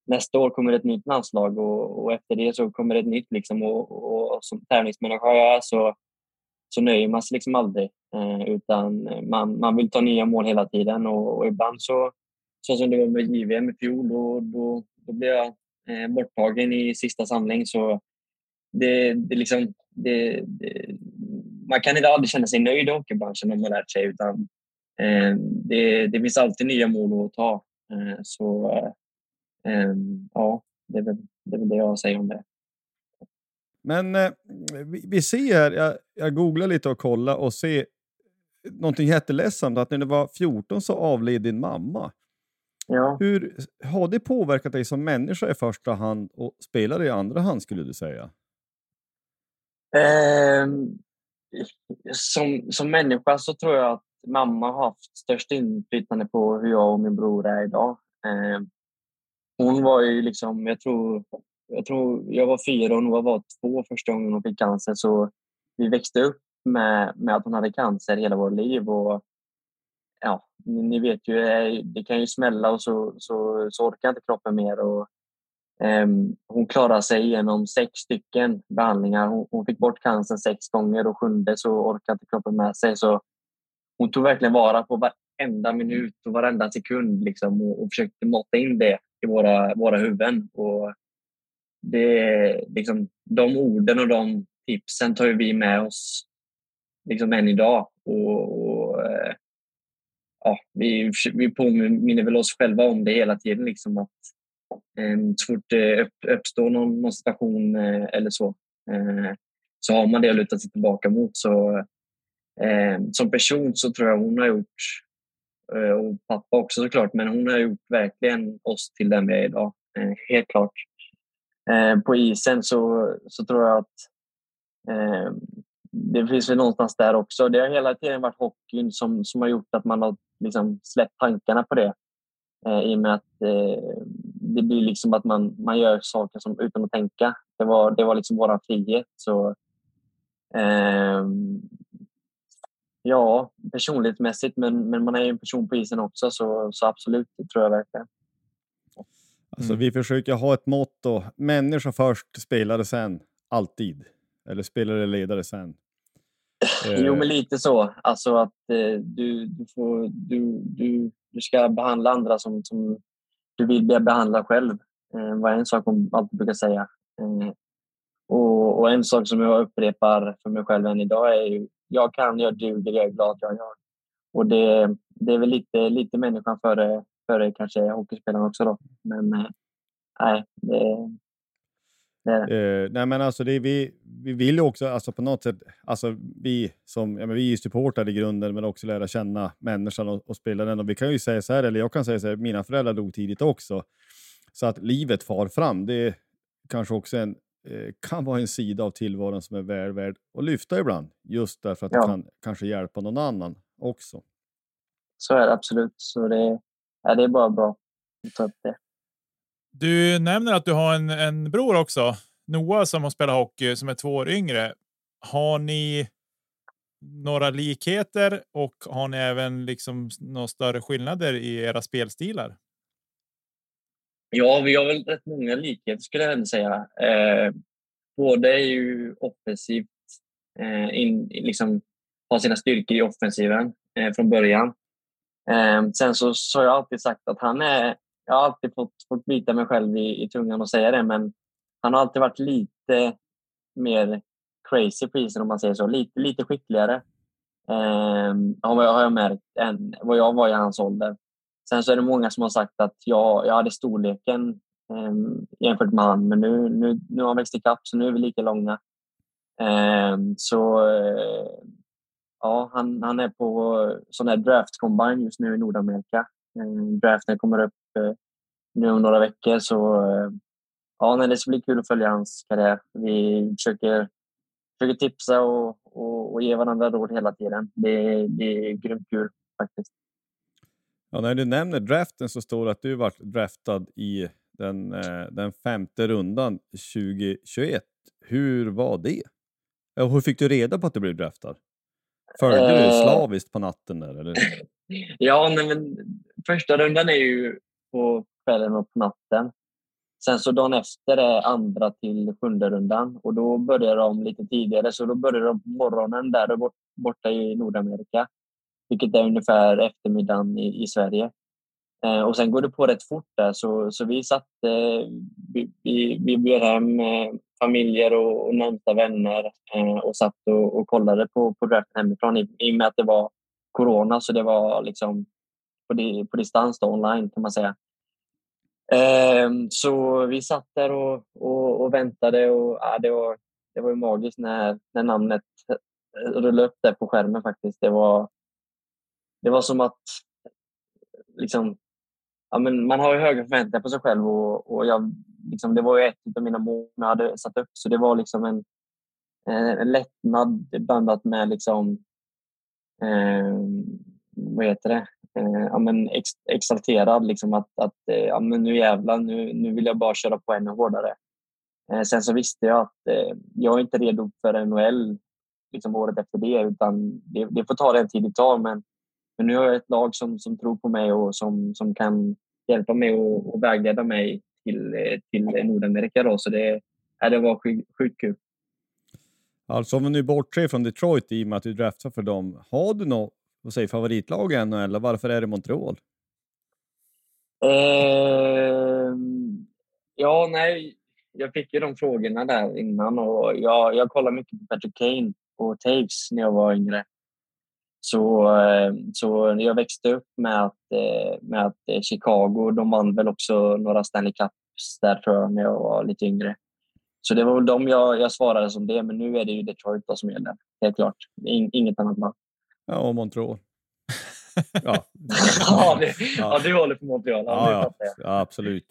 nästa år kommer ett nytt landslag och, och efter det så kommer ett nytt. Liksom, och, och, och som tävlingsmänniska jag är så, så nöjer man sig liksom aldrig. Eh, utan man, man vill ta nya mål hela tiden och, och ibland så, så som det var med JVM i fjol, då, då, då blev jag eh, borttagen i sista samling. Så det, det, liksom, det, det, man kan inte aldrig känna sig nöjd i hockeybranschen om man lärt sig utan eh, det, det finns alltid nya mål att ta. Eh, så eh, ja, det är, väl, det är väl det jag säger om det. Men eh, vi, vi, ser här, jag, jag googlar lite och kollar och ser någonting jätteledsamt att när du var 14 så avled din mamma. Ja. Hur har det påverkat dig som människa i första hand och spelare i andra hand skulle du säga? Eh, som, som människa så tror jag att mamma har haft störst inflytande på hur jag och min bror är idag. Eh, hon var ju liksom, jag tror, jag tror jag var fyra och hon var två första gången hon fick cancer så vi växte upp med, med att hon hade cancer hela vårt liv och ja, ni vet ju, det kan ju smälla och så, så, så orkar inte kroppen mer. Och, Ehm, hon klarade sig genom sex stycken behandlingar. Hon, fick bort cancern sex gånger och sjunde så orkade inte kroppen med sig. Så hon tog verkligen vara på varenda minut och varenda sekund liksom, och, och försökte mata in det i våra, våra huvuden. Och det, liksom, de orden och de tipsen tar vi med oss liksom än idag. Och, och eh, ja, vi, vi påminner väl oss själva om det hela tiden. Liksom att, Ehm, så fort det uppstår någon, någon situation eh, eller så, eh, så har man det att luta sig tillbaka mot. Så, ehm, som person så tror jag hon har gjort, eh, och pappa också såklart, men hon har gjort verkligen oss till den vi är idag. Helt klart. Ehm, på isen så, så tror jag att det finns väl någonstans där också. Det har hela tiden varit hockeyn som, som har gjort att man har liksom släppt tankarna på det. Eh, I och med att eh, det blir liksom att man, man gör saker som, utan att tänka. Det var, det var liksom vår frihet. Så, eh, ja, personlighetsmässigt, men, men man är ju en person på isen också, så, så absolut, det tror jag verkligen. Alltså, vi försöker ha ett motto, människa först, spelare sen, alltid. Eller spelare ledare sen. Eh. Jo, men lite så. Alltså att eh, du, du, får, du, du, du ska behandla andra som, som du vill bli behandlad själv. Eh, var en sak hon alltid brukar säga. Eh, och, och, en sak som jag upprepar för mig själv än idag är ju jag kan, jag duger, jag är glad, jag gör. Och det, det är väl lite, lite människan före, före kanske hockeyspelaren också då. Men eh, nej, det, Uh, nej men alltså det, vi, vi vill ju också alltså på något sätt, alltså vi som, ja men vi är supportrar i grunden men också lära känna människan och, och spelaren. Och vi kan ju säga så här, eller jag kan säga så här, mina föräldrar dog tidigt också. Så att livet far fram, det kanske också en, eh, kan vara en sida av tillvaron som är väl värd att lyfta ibland. Just därför att ja. det kan kanske hjälpa någon annan också. Så är det absolut. Så det, ja, det är bara bra att ta upp det. Du nämner att du har en, en bror också, Noah, som har spelat hockey, som är två år yngre. Har ni några likheter och har ni även liksom några större skillnader i era spelstilar? Ja, vi har väl rätt många likheter skulle jag ändå säga. Eh, båda är ju offensivt, eh, in, liksom har sina styrkor i offensiven eh, från början. Eh, sen så, så har jag alltid sagt att han är... Jag har alltid fått, fått bita mig själv i, i tungan och säga det, men han har alltid varit lite mer crazy på isen om man säger så. Lite, lite skickligare Eh, har, jag, har jag märkt än vad jag var i hans ålder. Sen så är det många som har sagt att jag, jag hade storleken eh, jämfört med han, men nu, nu, nu har han växt ikapp så nu är vi lika långa. Eh, så eh, ja, han, han är på sån här draft combine just nu i Nordamerika. Draften kommer upp uh, nu om några veckor så uh, ja, nej, det ska bli kul att följa hans karriär. Vi försöker, försöker tipsa och, och, och ge varandra råd hela tiden. Det, det är grymt kul faktiskt. Ja, när du nämner draften så står det att du varit draftad i den, eh, den femte rundan 2021. Hur var det? Hur fick du reda på att du blev draftad? Följde du Eh. slaviskt på natten där eller? <laughs> Ja, nej, men första rundan är ju på kvällen och på natten. Sen så dagen efter är andra till sjunde rundan och då börjar de lite tidigare. Så då börjar de på morgonen där bort, borta i Nordamerika. Vilket är ungefär eftermiddagen i, i Sverige. Eh, och sen går det på rätt fort där så, så vi satt, eh, vi, vi, vi bjöd hem eh, familjer och, och närmsta vänner eh, och satt och, och kollade på, på draften hemifrån i, i och med att det var corona så det var liksom på, di, på distans då, online kan man säga. Ehm, så vi satt där och, och, och väntade och ja, det, var, det var ju magiskt när, när namnet eh, rullade upp där på skärmen faktiskt. Det var, det var som att liksom, ja, men man har ju höga förväntningar på sig själv och, och jag, liksom, det var ju ett av mina mål jag hade satt upp så det var liksom en, en lättnad blandat med liksom, eh, vad heter det? Eh, ja, men ex, exalterad. Liksom att, att eh, ja, men nu jävlar, nu, nu vill jag bara köra på ännu hårdare. Eh, sen så visste jag att eh, jag är inte redo för NHL liksom året efter det utan det, det får ta den tid det tar. Men, men nu har jag ett lag som, som tror på mig och som, som kan hjälpa mig och, och vägleda mig till, eh, till Nordamerika. Då. Så det, ja, det var sjukt sjuk kul. Alltså om vi nu bortser från Detroit i och med att du draftar för dem. Har du något vad säger, favoritlag än eller varför är det Montreal? Eh, ja, nej. Jag fick ju de frågorna där innan och jag, jag kollade mycket på Patrick Kane och Taves när jag var yngre. Så, ehm, så jag växte upp med att, eh, med att eh, Chicago, de vann väl också några Stanley Cups där tror jag när jag var lite yngre. Så det var väl de jag, jag svarade som det, men nu är det ju Detroit som gäller. Helt klart. In, inget annat lag. Ja, och Montreal. <laughs> ja. ja, det, ja, du håller på Montreal. Ja, Ja, ja, absolut.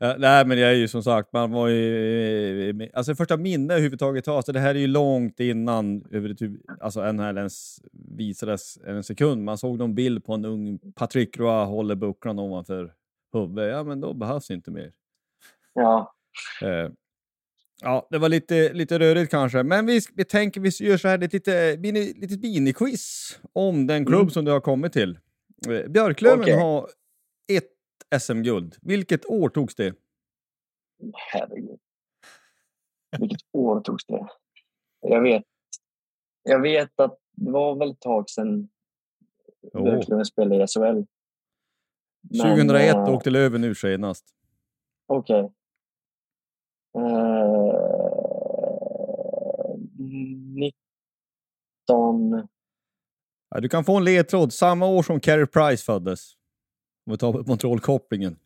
<laughs> Nej, men jag är ju som sagt, man var ju... Alltså första minne överhuvudtaget har, så det här är ju långt innan överhuvud- alltså NHL ens visades en sekund. Man såg någon bild på en ung Patrick Roy håller bucklan ovanför huvudet. Ja, men då behövs inte mer. Ja. Eh, ja, det var lite, lite rörigt kanske, men vi, vi tänker vi gör så här, ett lite, mini, litet miniquiz om den klubb Mm. som du har kommit till. Eh, Björklöven Okej. har ett SM-guld. Vilket år togs det? Herregud. Vilket år togs det? Jag vet, jag vet att det var väl ett tag sedan Åh. Björklöven spelade i SHL. Men, 2001 eh, åkte Löven ur senast. Okej. Eh, 19... Ja, du kan få en ledtråd. Samma år som Carey Price föddes. Om vi tar Montreal-kopplingen.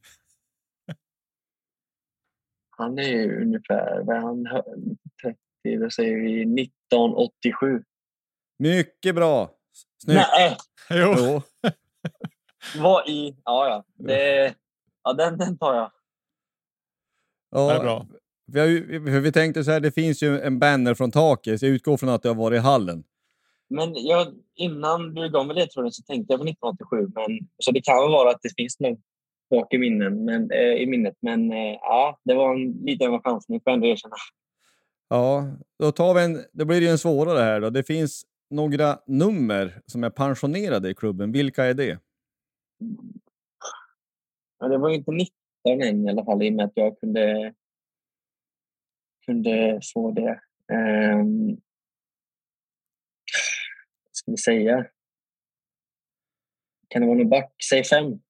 Han är ju ungefär, vad är han, hö- 30, då säger vi 1987. Mycket bra! Snyggt! Nej, Jo. Jo. <laughs> vad i... Ja, ja. Det, ja den, den tar jag. Det är Ja, bra. Vi, har ju, vi tänkte så här, det finns ju en banner från taket, så jag utgår från att du har varit i hallen. Men jag, innan du gav mig ledtråden så tänkte jag på 1987. Men, så det kan väl vara att det finns något bak i, minnen, men, eh, i minnet. Men eh, ja, det var en liten chansning får jag ändå erkänna. Ja, då, tar vi en, då blir det ju en svårare här då. Det finns några nummer som är pensionerade i klubben. Vilka är det? Ja, det var ju inte 19 än i alla fall i och med att jag kunde, kunde få det. Um, vad ska vi säga? Kan det vara någon back? Säg fem.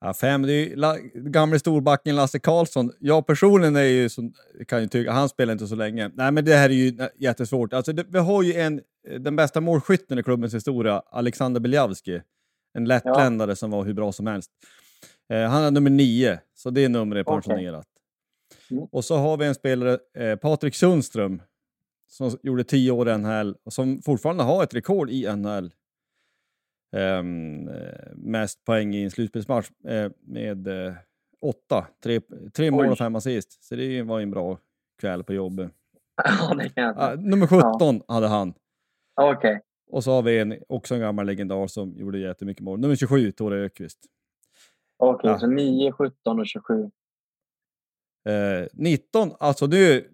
Ja, fem, det är ju la, gamle storbacken Lasse Karlsson. Jag personligen är ju som, kan ju tycka, han spelar inte så länge. Nej, men det här är ju jättesvårt. Alltså, det, vi har ju en, den bästa målskytten i klubbens historia, Alexander Beljavski. En lättländare ja. som var hur bra som helst. Eh, han är nummer nio, så det numret är pensionerat. Mm. Och så har vi en spelare, eh, Patrik Sundström, som gjorde tio år i NHL och som fortfarande har ett rekord i NHL. Um, mest poäng i en slutspelsmatch uh, med uh, åtta. Tre, tre mål och fem assist. Så det var en bra kväll på jobbet. <laughs> Ja, det kan jag Nummer 17 ja. hade han. Okej. Okay. Och så har vi en, också en gammal legendar som gjorde jättemycket mål. Nummer 27, Tore Ökvist. Okej, okay, ja. så 9, 17 och 27. 19, alltså nu,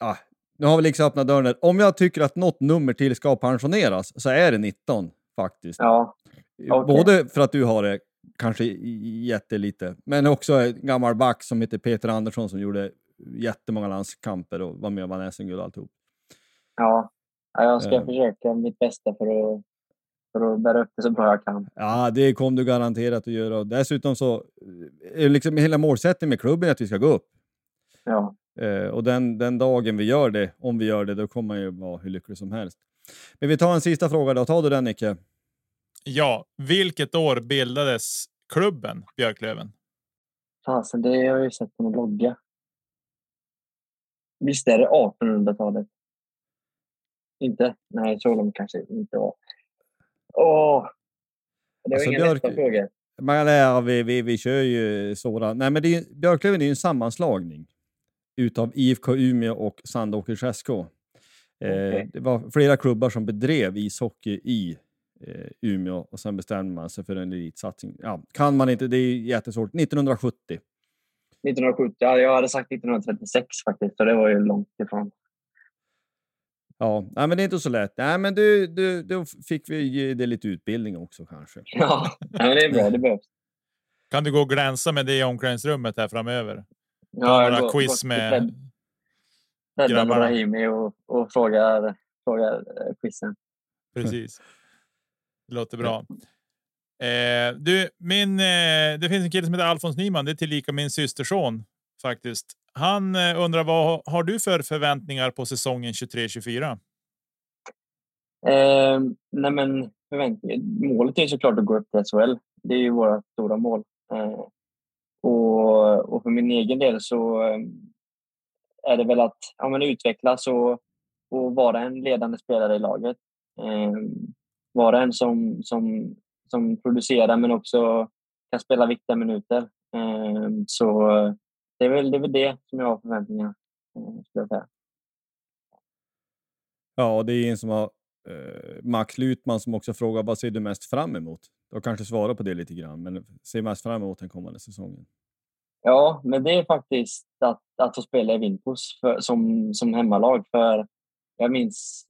ja, nu har vi liksom öppnat dörren. Om jag tycker att något nummer till ska pensioneras så är det 19 faktiskt. Ja. Okay. Både för att du har det kanske jättelite, men också en gammal back som heter Peter Andersson som gjorde jättemånga landskamper och var med och vann SM-guld alltihop. Ja, jag ska uh. försöka mitt bästa för att, för att bära upp det så bra jag kan. Ja, det kommer du garanterat att göra. Och dessutom så är liksom hela målsättningen med klubben att vi ska gå upp. Ja. Uh, och den, den dagen vi gör det, om vi gör det, då kommer man ju vara hur lycklig som helst. Men vi tar en sista fråga då. Tar du den Nicke? Ja, vilket år bildades klubben Björklöven? Fasen, det har jag ju sett på någon logga. Visst är det 1800-talet? Inte? Nej, så långt kanske inte var. Åh! Det var alltså, ingen Björk... nästa fråga. Men, nej, vi, vi, vi kör ju sådana. Nej, men det är, Björklöven är ju en sammanslagning utav IFK Umeå och Sandåkers SK. Eh, okay. Det var flera klubbar som bedrev ishockey i eh, Umeå och sen bestämde man sig för en elitsatsning. Ja, kan man inte, det är jättesvårt. 1970. 1970, ja, jag hade sagt 1936 faktiskt, för det var ju långt ifrån. Ja, nej, men det är inte så lätt. Nej, men du, du, då fick vi ge dig lite utbildning också kanske. Ja, nej, men det är bra. Det behövs. Kan du gå och glänsa med det i omklädningsrummet här framöver? Ja, några quiz med och Rahimi och, och frågar, frågar eh, quizen. Precis. Det låter bra. Eh, du, min, eh, det finns en kille som heter Alfons Nyman. Det är tillika min systerson faktiskt. Han eh, undrar vad har du för förväntningar på säsongen 23-24? Eh, nej men. Målet är såklart att gå upp till SHL. Det är ju våra stora mål. Eh, och, och för min egen del så eh, är det väl att ja, men utvecklas och, och vara en ledande spelare i laget. Eh, vara en som, som, som producerar men också kan spela viktiga minuter. Eh, så eh, det är, väl, det är väl det som jag har förväntningar eh, skulle jag säga. Ja, det är en som har eh, Max Lutman som också frågar vad ser du mest fram emot? Du har kanske svarat på det lite grann, men ser mest fram emot den kommande säsongen? Ja, men det är faktiskt att, att få spela i Vimpos som, som hemmalag. För jag minns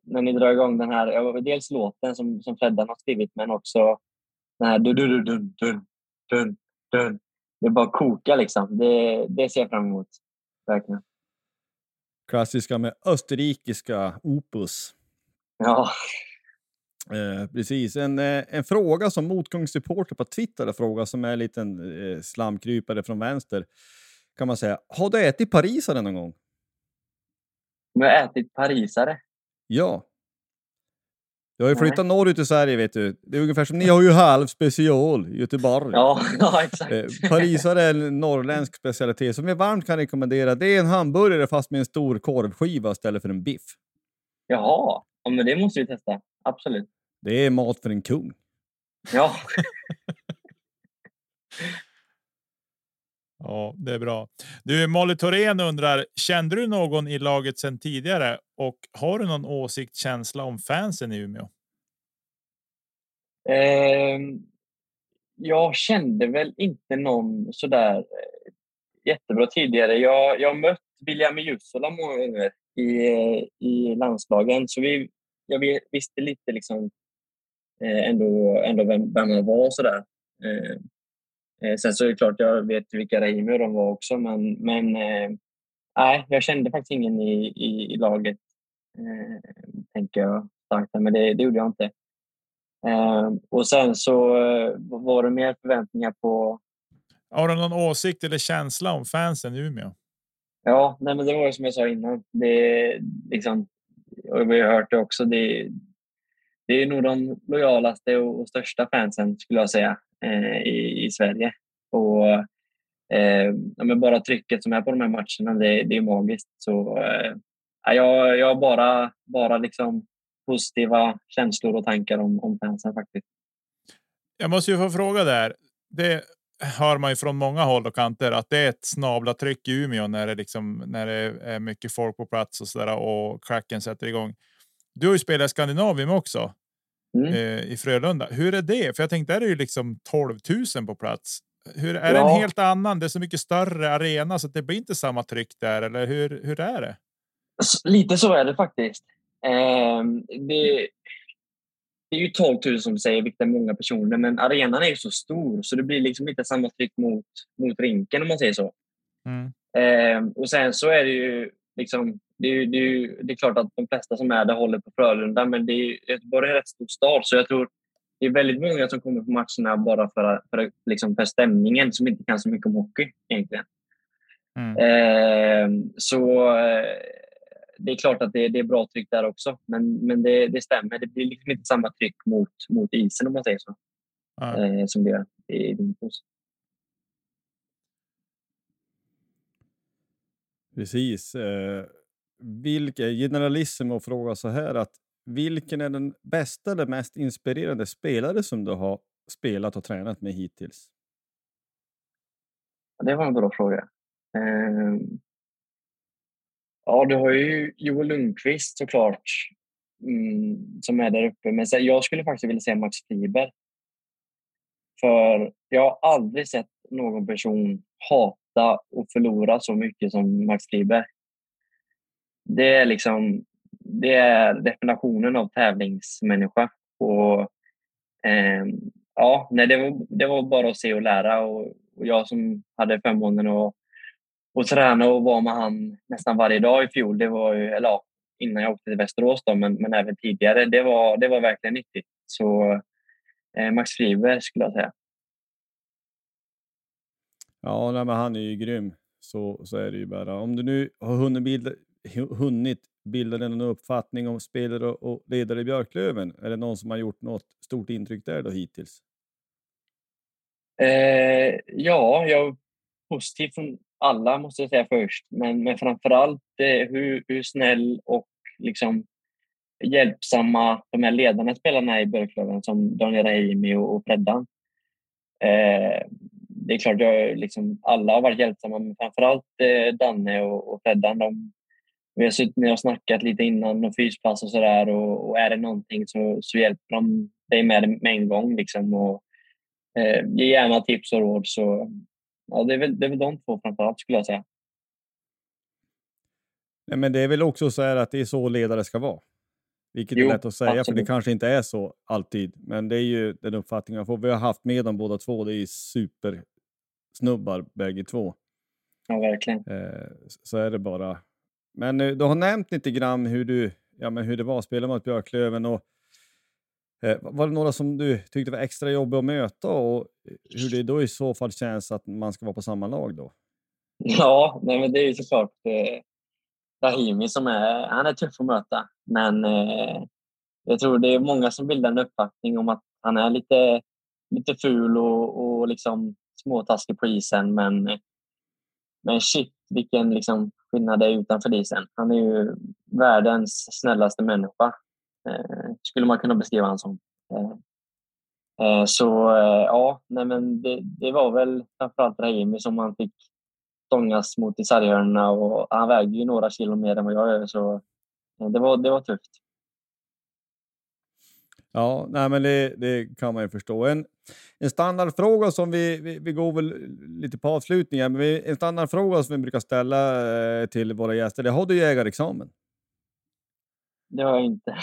när ni drar igång den här, dels låten som, som Freddan har skrivit, men också den här dun, dun, dun, dun, dun, dun. Det bara kokar liksom. Det, det ser jag fram emot. Verkligen. Klassiska med österrikiska opus. Ja. Eh, precis. En, eh, en fråga som motgångssupporter på Twitter har frågat som är en liten eh, slamkrypare från vänster. Kan man säga. Har du ätit parisare någon gång? Om jag har ätit parisare? Ja. Jag har ju flyttat norrut i Sverige vet du. Det är ungefär som ni har ju halv special i Göteborg. Ja, <laughs> ja exakt. Parisare är en norrländsk specialitet som jag varmt kan rekommendera. Det är en hamburgare fast med en stor korvskiva istället för en biff. Jaha, ja, men det måste vi testa. Absolut. Det är mat för en kung. Ja. <laughs> Ja, det är bra. Du, Molly Thorén undrar, kände du någon i laget sedan tidigare och har du någon åsikt, känsla om fansen i Umeå? Eh, jag kände väl inte någon sådär eh, jättebra tidigare. Jag, jag har mött William Jussola många gånger i, eh, i landslagen, så vi, jag visste lite liksom eh, ändå, ändå vem, vem han var och sådär. Eh, sen så är det klart, jag vet vilka Rahimi de var också, men, men nej, jag kände faktiskt ingen i, i, i laget, tänker jag starkt. Men det, det gjorde jag inte. Och sen så var det mer förväntningar på... Har du någon åsikt eller känsla om fansen i Umeå? Ja, nej, men det var ju som jag sa innan. Det, liksom, och vi har hört det också. Det, det är nog de lojalaste och, största fansen skulle jag säga eh, i, i Sverige. Och eh, ja, bara trycket som är på de här matcherna, det, det är magiskt. Så eh, jag, jag har bara, bara liksom positiva känslor och tankar om, om fansen faktiskt. Jag måste ju få fråga där. Det hör man ju från många håll och kanter att det är ett snablatryck i Umeå när det liksom när det är mycket folk på plats och så där och klacken sätter igång. Du har ju spelat i Skandinavien också mm. eh, i Frölunda. Hur är det? För jag tänkte, där är ju liksom 12 000 på plats. Hur är ja. det en helt annan? Det är så mycket större arena så det blir inte samma tryck där. Eller hur? Hur är det? Lite så är det faktiskt. Eh, det, det är ju 12 000 som säger, vilket är många personer, men arenan är ju så stor så det blir liksom inte samma tryck mot, mot rinken om man säger så. Mm. Eh, och sen så är det ju liksom, det är, det, är, det är klart att de flesta som är där håller på Frölunda, men det är, Göteborg är en rätt stor stad så jag tror det är väldigt många som kommer på matcherna bara för, för, liksom för stämningen som inte kan så mycket om hockey egentligen. Mm. Eh, så det är klart att det, det, är bra tryck där också, men, men det, det stämmer. Det blir liksom inte samma tryck mot, mot isen om man säger så, mm. eh, som det är i Dimpos. Precis. Eh, vilka, generalism och fråga så här att vilken är den bästa eller mest inspirerande spelare som du har spelat och tränat med hittills? Det var en bra fråga. Eh, Ja, du har ju Joel Lundqvist såklart mm, som är där uppe. Men jag skulle faktiskt vilja säga Max Fiber. För jag har aldrig sett någon person hata och förlora så mycket som Max Friberg. Det är liksom det är definitionen av tävlingsmänniska. Och, eh, ja, nej, det, var, det var bara att se och lära. Och, och jag som hade förmånen att och träna och vara med han nästan varje dag i fjol. Det var ju, eller ja, innan jag åkte till Västerås då, men, men även tidigare. Det var, det var verkligen nyttigt. Så eh, Max Friberg skulle jag säga. Ja, nej, men han är ju grym. Så, så är det ju bara. Om du nu har hunnit bilda, hunnit bilda någon uppfattning om spelare och ledare i Björklöven, är det någon som har gjort något stort intryck där då hittills? Eh, ja, jag är positiv från alla måste jag säga först, men, men framförallt eh, hur, hur snäll och liksom hjälpsamma de här ledande spelarna är i Björklöven som Daniel Rahimi och, och Freddan. Eh, det är klart, jag, liksom, alla har varit hjälpsamma, men framförallt eh, Danne och, och Freddan. De, vi har suttit ner och snackat lite innan och fyspass och sådär och, och är det någonting så, så hjälper de dig med det med en gång. Liksom, och, eh, ge gärna tips och råd så ja, det, är väl, det är väl de två framförallt skulle jag säga. Nej, men det är väl också så här att det är så ledare ska vara. Vilket jo, är lätt att säga, absolut. för det kanske inte är så alltid. Men det är ju den uppfattningen jag får. Vi har haft med dem båda två. Det är supersnubbar bägge två. Ja, verkligen. Eh, så är det bara. Men eh, du har nämnt lite grann hur, du, ja, men hur det var att spela mot Björklöven. Och Eh, var det några som du tyckte var extra jobbiga att möta och eh, hur det då i så fall känns att man ska vara på samma lag då? Ja, nej, men det är ju såklart eh, Rahimi som är, han är tuff att möta. Men eh, jag tror det är många som bildar en uppfattning om att han är lite, lite ful och, och liksom småtaskig på isen. Men, men shit vilken liksom skillnad det är utanför isen. Han är ju världens snällaste människa. Eh, skulle man kunna beskriva honom som. Eh, eh, så ja, nej men det, det var väl framförallt Rahimi som man fick stångas mot i sarghörnorna och han vägde ju några kilo mer än vad jag gör så det var, det var tufft. Ja, nej men det, det, kan man ju förstå. En, en standardfråga som vi, vi, vi går väl lite på avslutningen, men vi, en standardfråga som vi brukar ställa till våra gäster, det har du jägarexamen? Det har jag inte.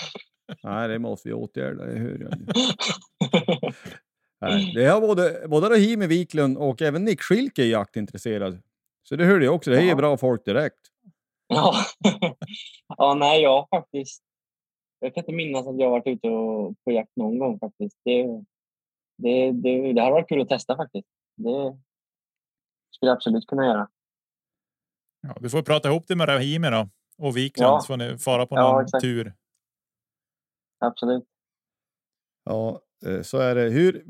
Nej, det måste vi åtgärda, det hör jag. Nej, <laughs> det har både, både Rahimi Wiklund och även Nick Schilke är jaktintresserad. Så det hörde jag också, det är ja. bra folk direkt. Ja. <laughs> ja, nej, jag faktiskt jag kan inte minnas att jag varit ute och, på jakt någon gång faktiskt. Det, det, det, det hade varit kul att testa faktiskt. Det skulle jag absolut kunna göra. Ja, du får prata ihop det med Rahimi då och Wikland ja. så får ni fara på någon ja, tur. Absolut. Ja, eh, så är det. Hur,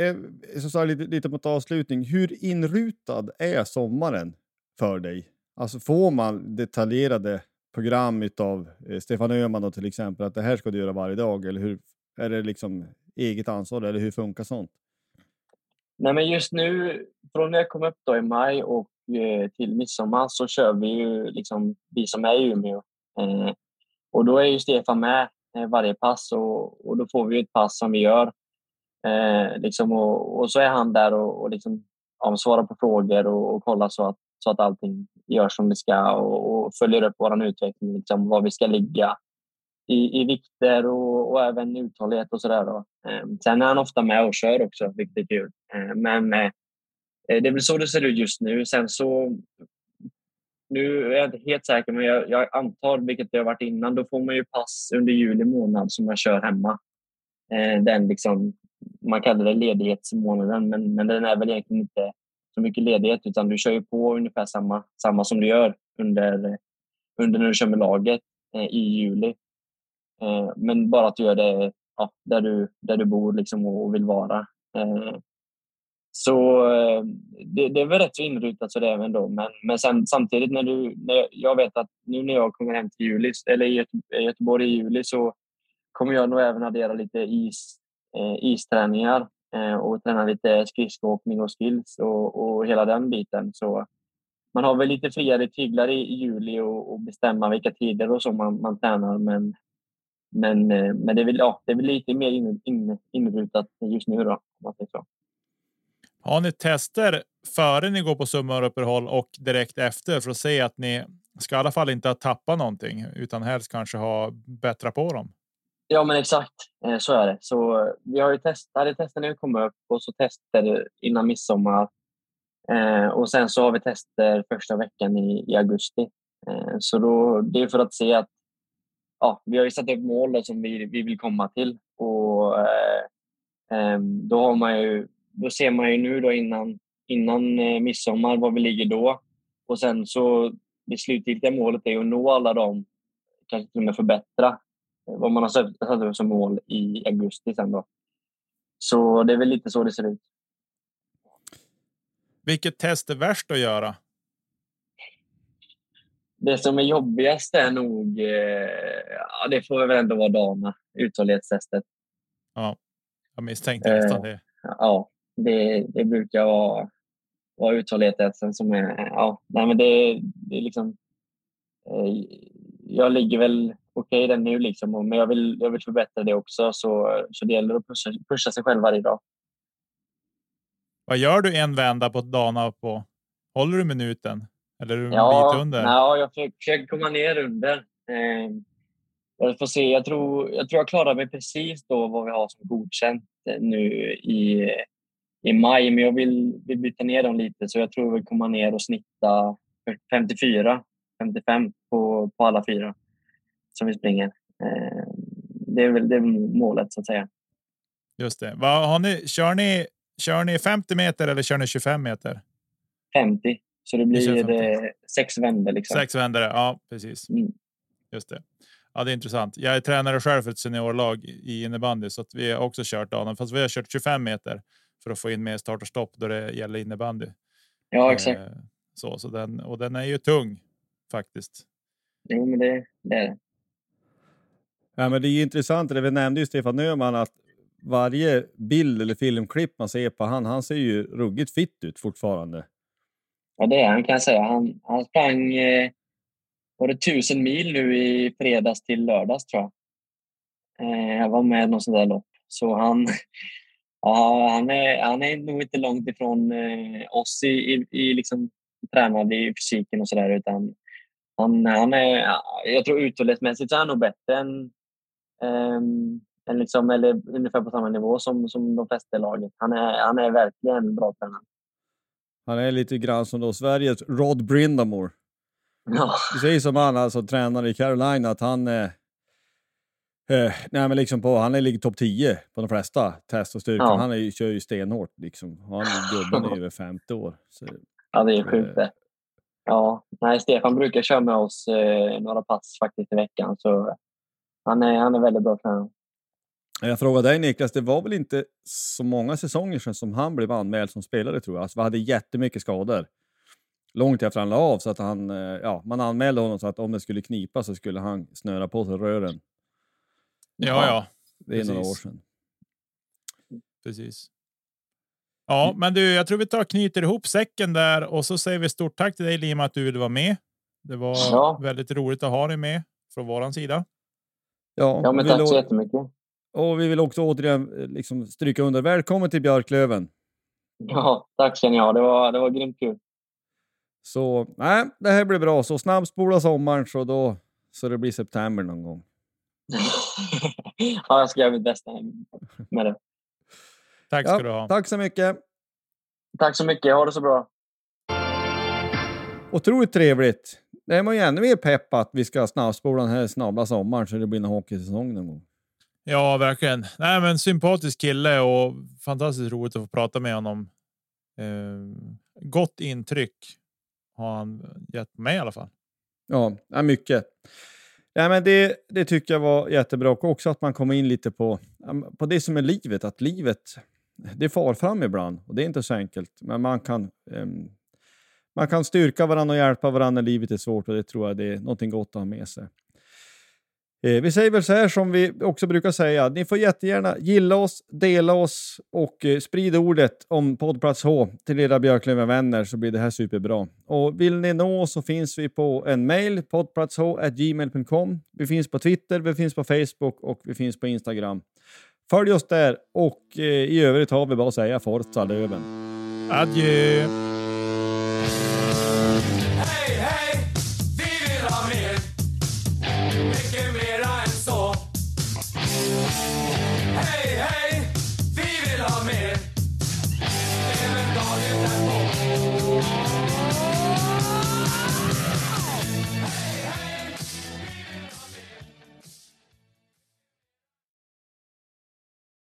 eh, så, så lite, lite mot avslutning. Hur inrutad är sommaren för dig? Alltså får man detaljerade program av eh, Stefan Öhman då, till exempel, att det här ska du göra varje dag? Eller hur, är det liksom eget ansvar eller hur funkar sånt? Nej, men just nu, från när jag kom upp då i maj och eh, till midsommar så kör vi ju liksom, vi som är i Umeå. Eh, och då är ju Stefan med eh, Eh, varje pass och, och då får vi ett pass som vi gör. Eh, liksom, och, och, så är han där och, och liksom, ja, svarar på frågor och, och kollar så att, så att allting görs som det ska och, och följer upp vår utveckling, liksom, var vi ska ligga i, i vikter och, och även uthållighet och sådär. Eh, sen är han ofta med och kör också, vilket är kul. Ehm, eh, men eh, det är väl så det ser ut just nu. Sen så nu är jag inte helt säker, men jag, jag, antar, vilket det har varit innan, då får man ju pass under juli månad som man kör hemma. Eh, den liksom, man kallar det ledighetsmånaden, men, men den är väl egentligen inte så mycket ledighet, utan du kör ju på ungefär samma, samma som du gör under, under när du kör med laget eh, i juli. Eh, men bara att du gör det ja, där, du, där du bor liksom och vill vara. Eh, så eh, det, det, är väl rätt så inrutat så det är ändå. Men, men sen, samtidigt när du, när jag vet att nu när jag kommer hem till juli, eller i Göteborg i juli så kommer jag nog även addera lite is, eh, isträningar eh, och träna lite skridskoåkning och skills och, och hela den biten. Så man har väl lite friare tyglar i, i juli och, och, bestämma vilka tider och så man, man tränar. Men men, eh, men det, är väl, ja, det är väl lite mer in, in, inrutat just nu. Då, om man säger så. Har ni tester före ni går på sommaruppehåll och direkt efter för att se att ni ska i alla fall inte ha tappat någonting utan helst kanske ha bättra på dem? Ja, men exakt eh, så är det. Så eh, vi har ju testat, tester när vi kom upp och så tester innan midsommar. Eh, och sen så har vi tester första veckan i, i augusti. Eh, så då, det är för att se att ja, vi har ju satt upp mål som vi, vi vill komma till. Och, eh, ehm, då, har man ju, då ser man ju nu då innan, innan eh, midsommar var vi ligger då. Och sen så det slutgiltiga målet är att nå alla dem, kanske till och med förbättra eh, vad man har satt, upp som mål i augusti sen då. Så det är väl lite så det ser ut. Vilket test är värst att göra? det som är jobbigast är nog, eh, ja, det får väl ändå vara Dana, uthållighetstestet. Ja, jag misstänkte nästan det. Ja, det, det brukar vara, vara uthållighetstesten som är, ja, nej men det, det är liksom, eh, jag ligger väl okej okay den nu liksom, men jag vill, jag vill förbättra det också så, så det gäller att pusha, pusha sig själv varje dag. Vad gör du en vända på Dana på? Håller du minuten? Eller är ja, bit under? Ja, jag försöker komma ner under. Eh, jag får se. Jag tror, jag tror jag klarar mig precis då vad vi har som godkänt nu i, i maj. Men jag vill, vill byta ner dem lite så jag tror vill komma ner och snitta 54, 55 på, på alla fyra som vi springer. Eh, det är väl det är målet så att säga. Just det. Vad har ni, kör, ni, kör ni 50 meter eller kör ni 25 meter? 50. Så det blir det sex vändor. Liksom. Sex vändor, ja precis. Mm. Just det. Ja, det är intressant. Jag är tränare själv för ett seniorlag i innebandy så att vi har också kört dagen, fast vi har kört 25 meter för att få in mer start och stopp då det gäller innebandy. Ja, exakt. Eh, så, så den och den är ju tung faktiskt. Jo, men det, det är det. Ja, men det är intressant. Det vi nämnde ju Stefan Öhman att varje bild eller filmklipp man ser på han, han ser ju ruggigt fitt ut fortfarande. Ja, det är han kan jag säga. Han, han sprang eh, var det tusen mil nu i fredags till lördags tror jag. Eh, jag var med någon sån där lopp. Så han, ja, han, är, han är nog inte långt ifrån eh, oss i, i, i liksom, tränad i fysiken och sådär. Utan han, han är, jag tror uthållighetsmässigt så är han nog bättre än, um, än liksom, eller ungefär på samma nivå som, som de flesta i laget. Han är, han är verkligen bra tränad. Han är lite grann som då Sveriges Rod Brindamore. Ja. Du säger som han, alltså tränare i Carolina, att han, eh, Eh, nej, men liksom på, han är ligger topp 10 på de flesta test och styrka. Ja. Han är, kör ju stenhårt. Liksom. Han är gubben är <laughs> över 50 år. Så, Ja, det är sjukt Eh. det. Ja, nej, Stefan brukar köra med oss eh, några pass faktiskt i veckan. Så han är, han är väldigt bra tränare. jag frågar dig Niklas, det var väl inte så många säsonger sedan som han blev anmäld som spelare tror jag. Alltså, vi hade jättemycket skador. Långt efter han la av så att han, eh, ja, man anmälde honom så att om det skulle knipa så skulle han snöra på sig rören. Ja, ja, Det är några år Precis. sedan. precis. Ja, men du, jag tror vi tar knyter ihop säcken där och så säger vi stort tack till dig Lima att du ville vara med. Det var Ja. väldigt roligt att ha dig med från våran sida. Ja, Ja, men vi tack så jättemycket. Och vi vill också återigen eh, liksom stryka under, välkommen till Björklöven. Ja, tack känner jag. Det var, det var grymt kul. Så nej, det här blir bra. Så snabbspola sommaren så då så det blir september någon gång. <laughs> ja, jag ska göra mitt bästa med det. Tack ska du ha. tack så mycket. Tack så mycket. Ha det så bra. Otroligt trevligt. Det är man ju ännu mer pepp att vi ska snabbspola den här snabba sommaren så det blir en hockeysäsong någon gång. Ja, verkligen. Nej, men sympatisk kille och fantastiskt roligt att få prata med honom. Eh, gott intryck har han gett mig i alla fall. Ja, ja mycket. Ja, men det, det tycker jag var jättebra och också att man kommer in lite på, på det som är livet. Att livet, det far fram ibland och det är inte så enkelt. Men man kan, um, man kan styrka varandra och hjälpa varandra när livet är svårt och det tror jag det är någonting gott att ha med sig. Eh, vi säger väl så här som vi också brukar säga. Ni får jättegärna gilla oss, dela oss och eh, sprid ordet om Poddplats H till era Björklöven-vänner så blir det här superbra. Och vill ni nå oss så finns vi på en mail, poddplatsh.gmail.com. Vi finns på Twitter, vi finns på Facebook och vi finns på Instagram. Följ oss där och eh, i övrigt har vi bara att säga Forza Löven. Adjö!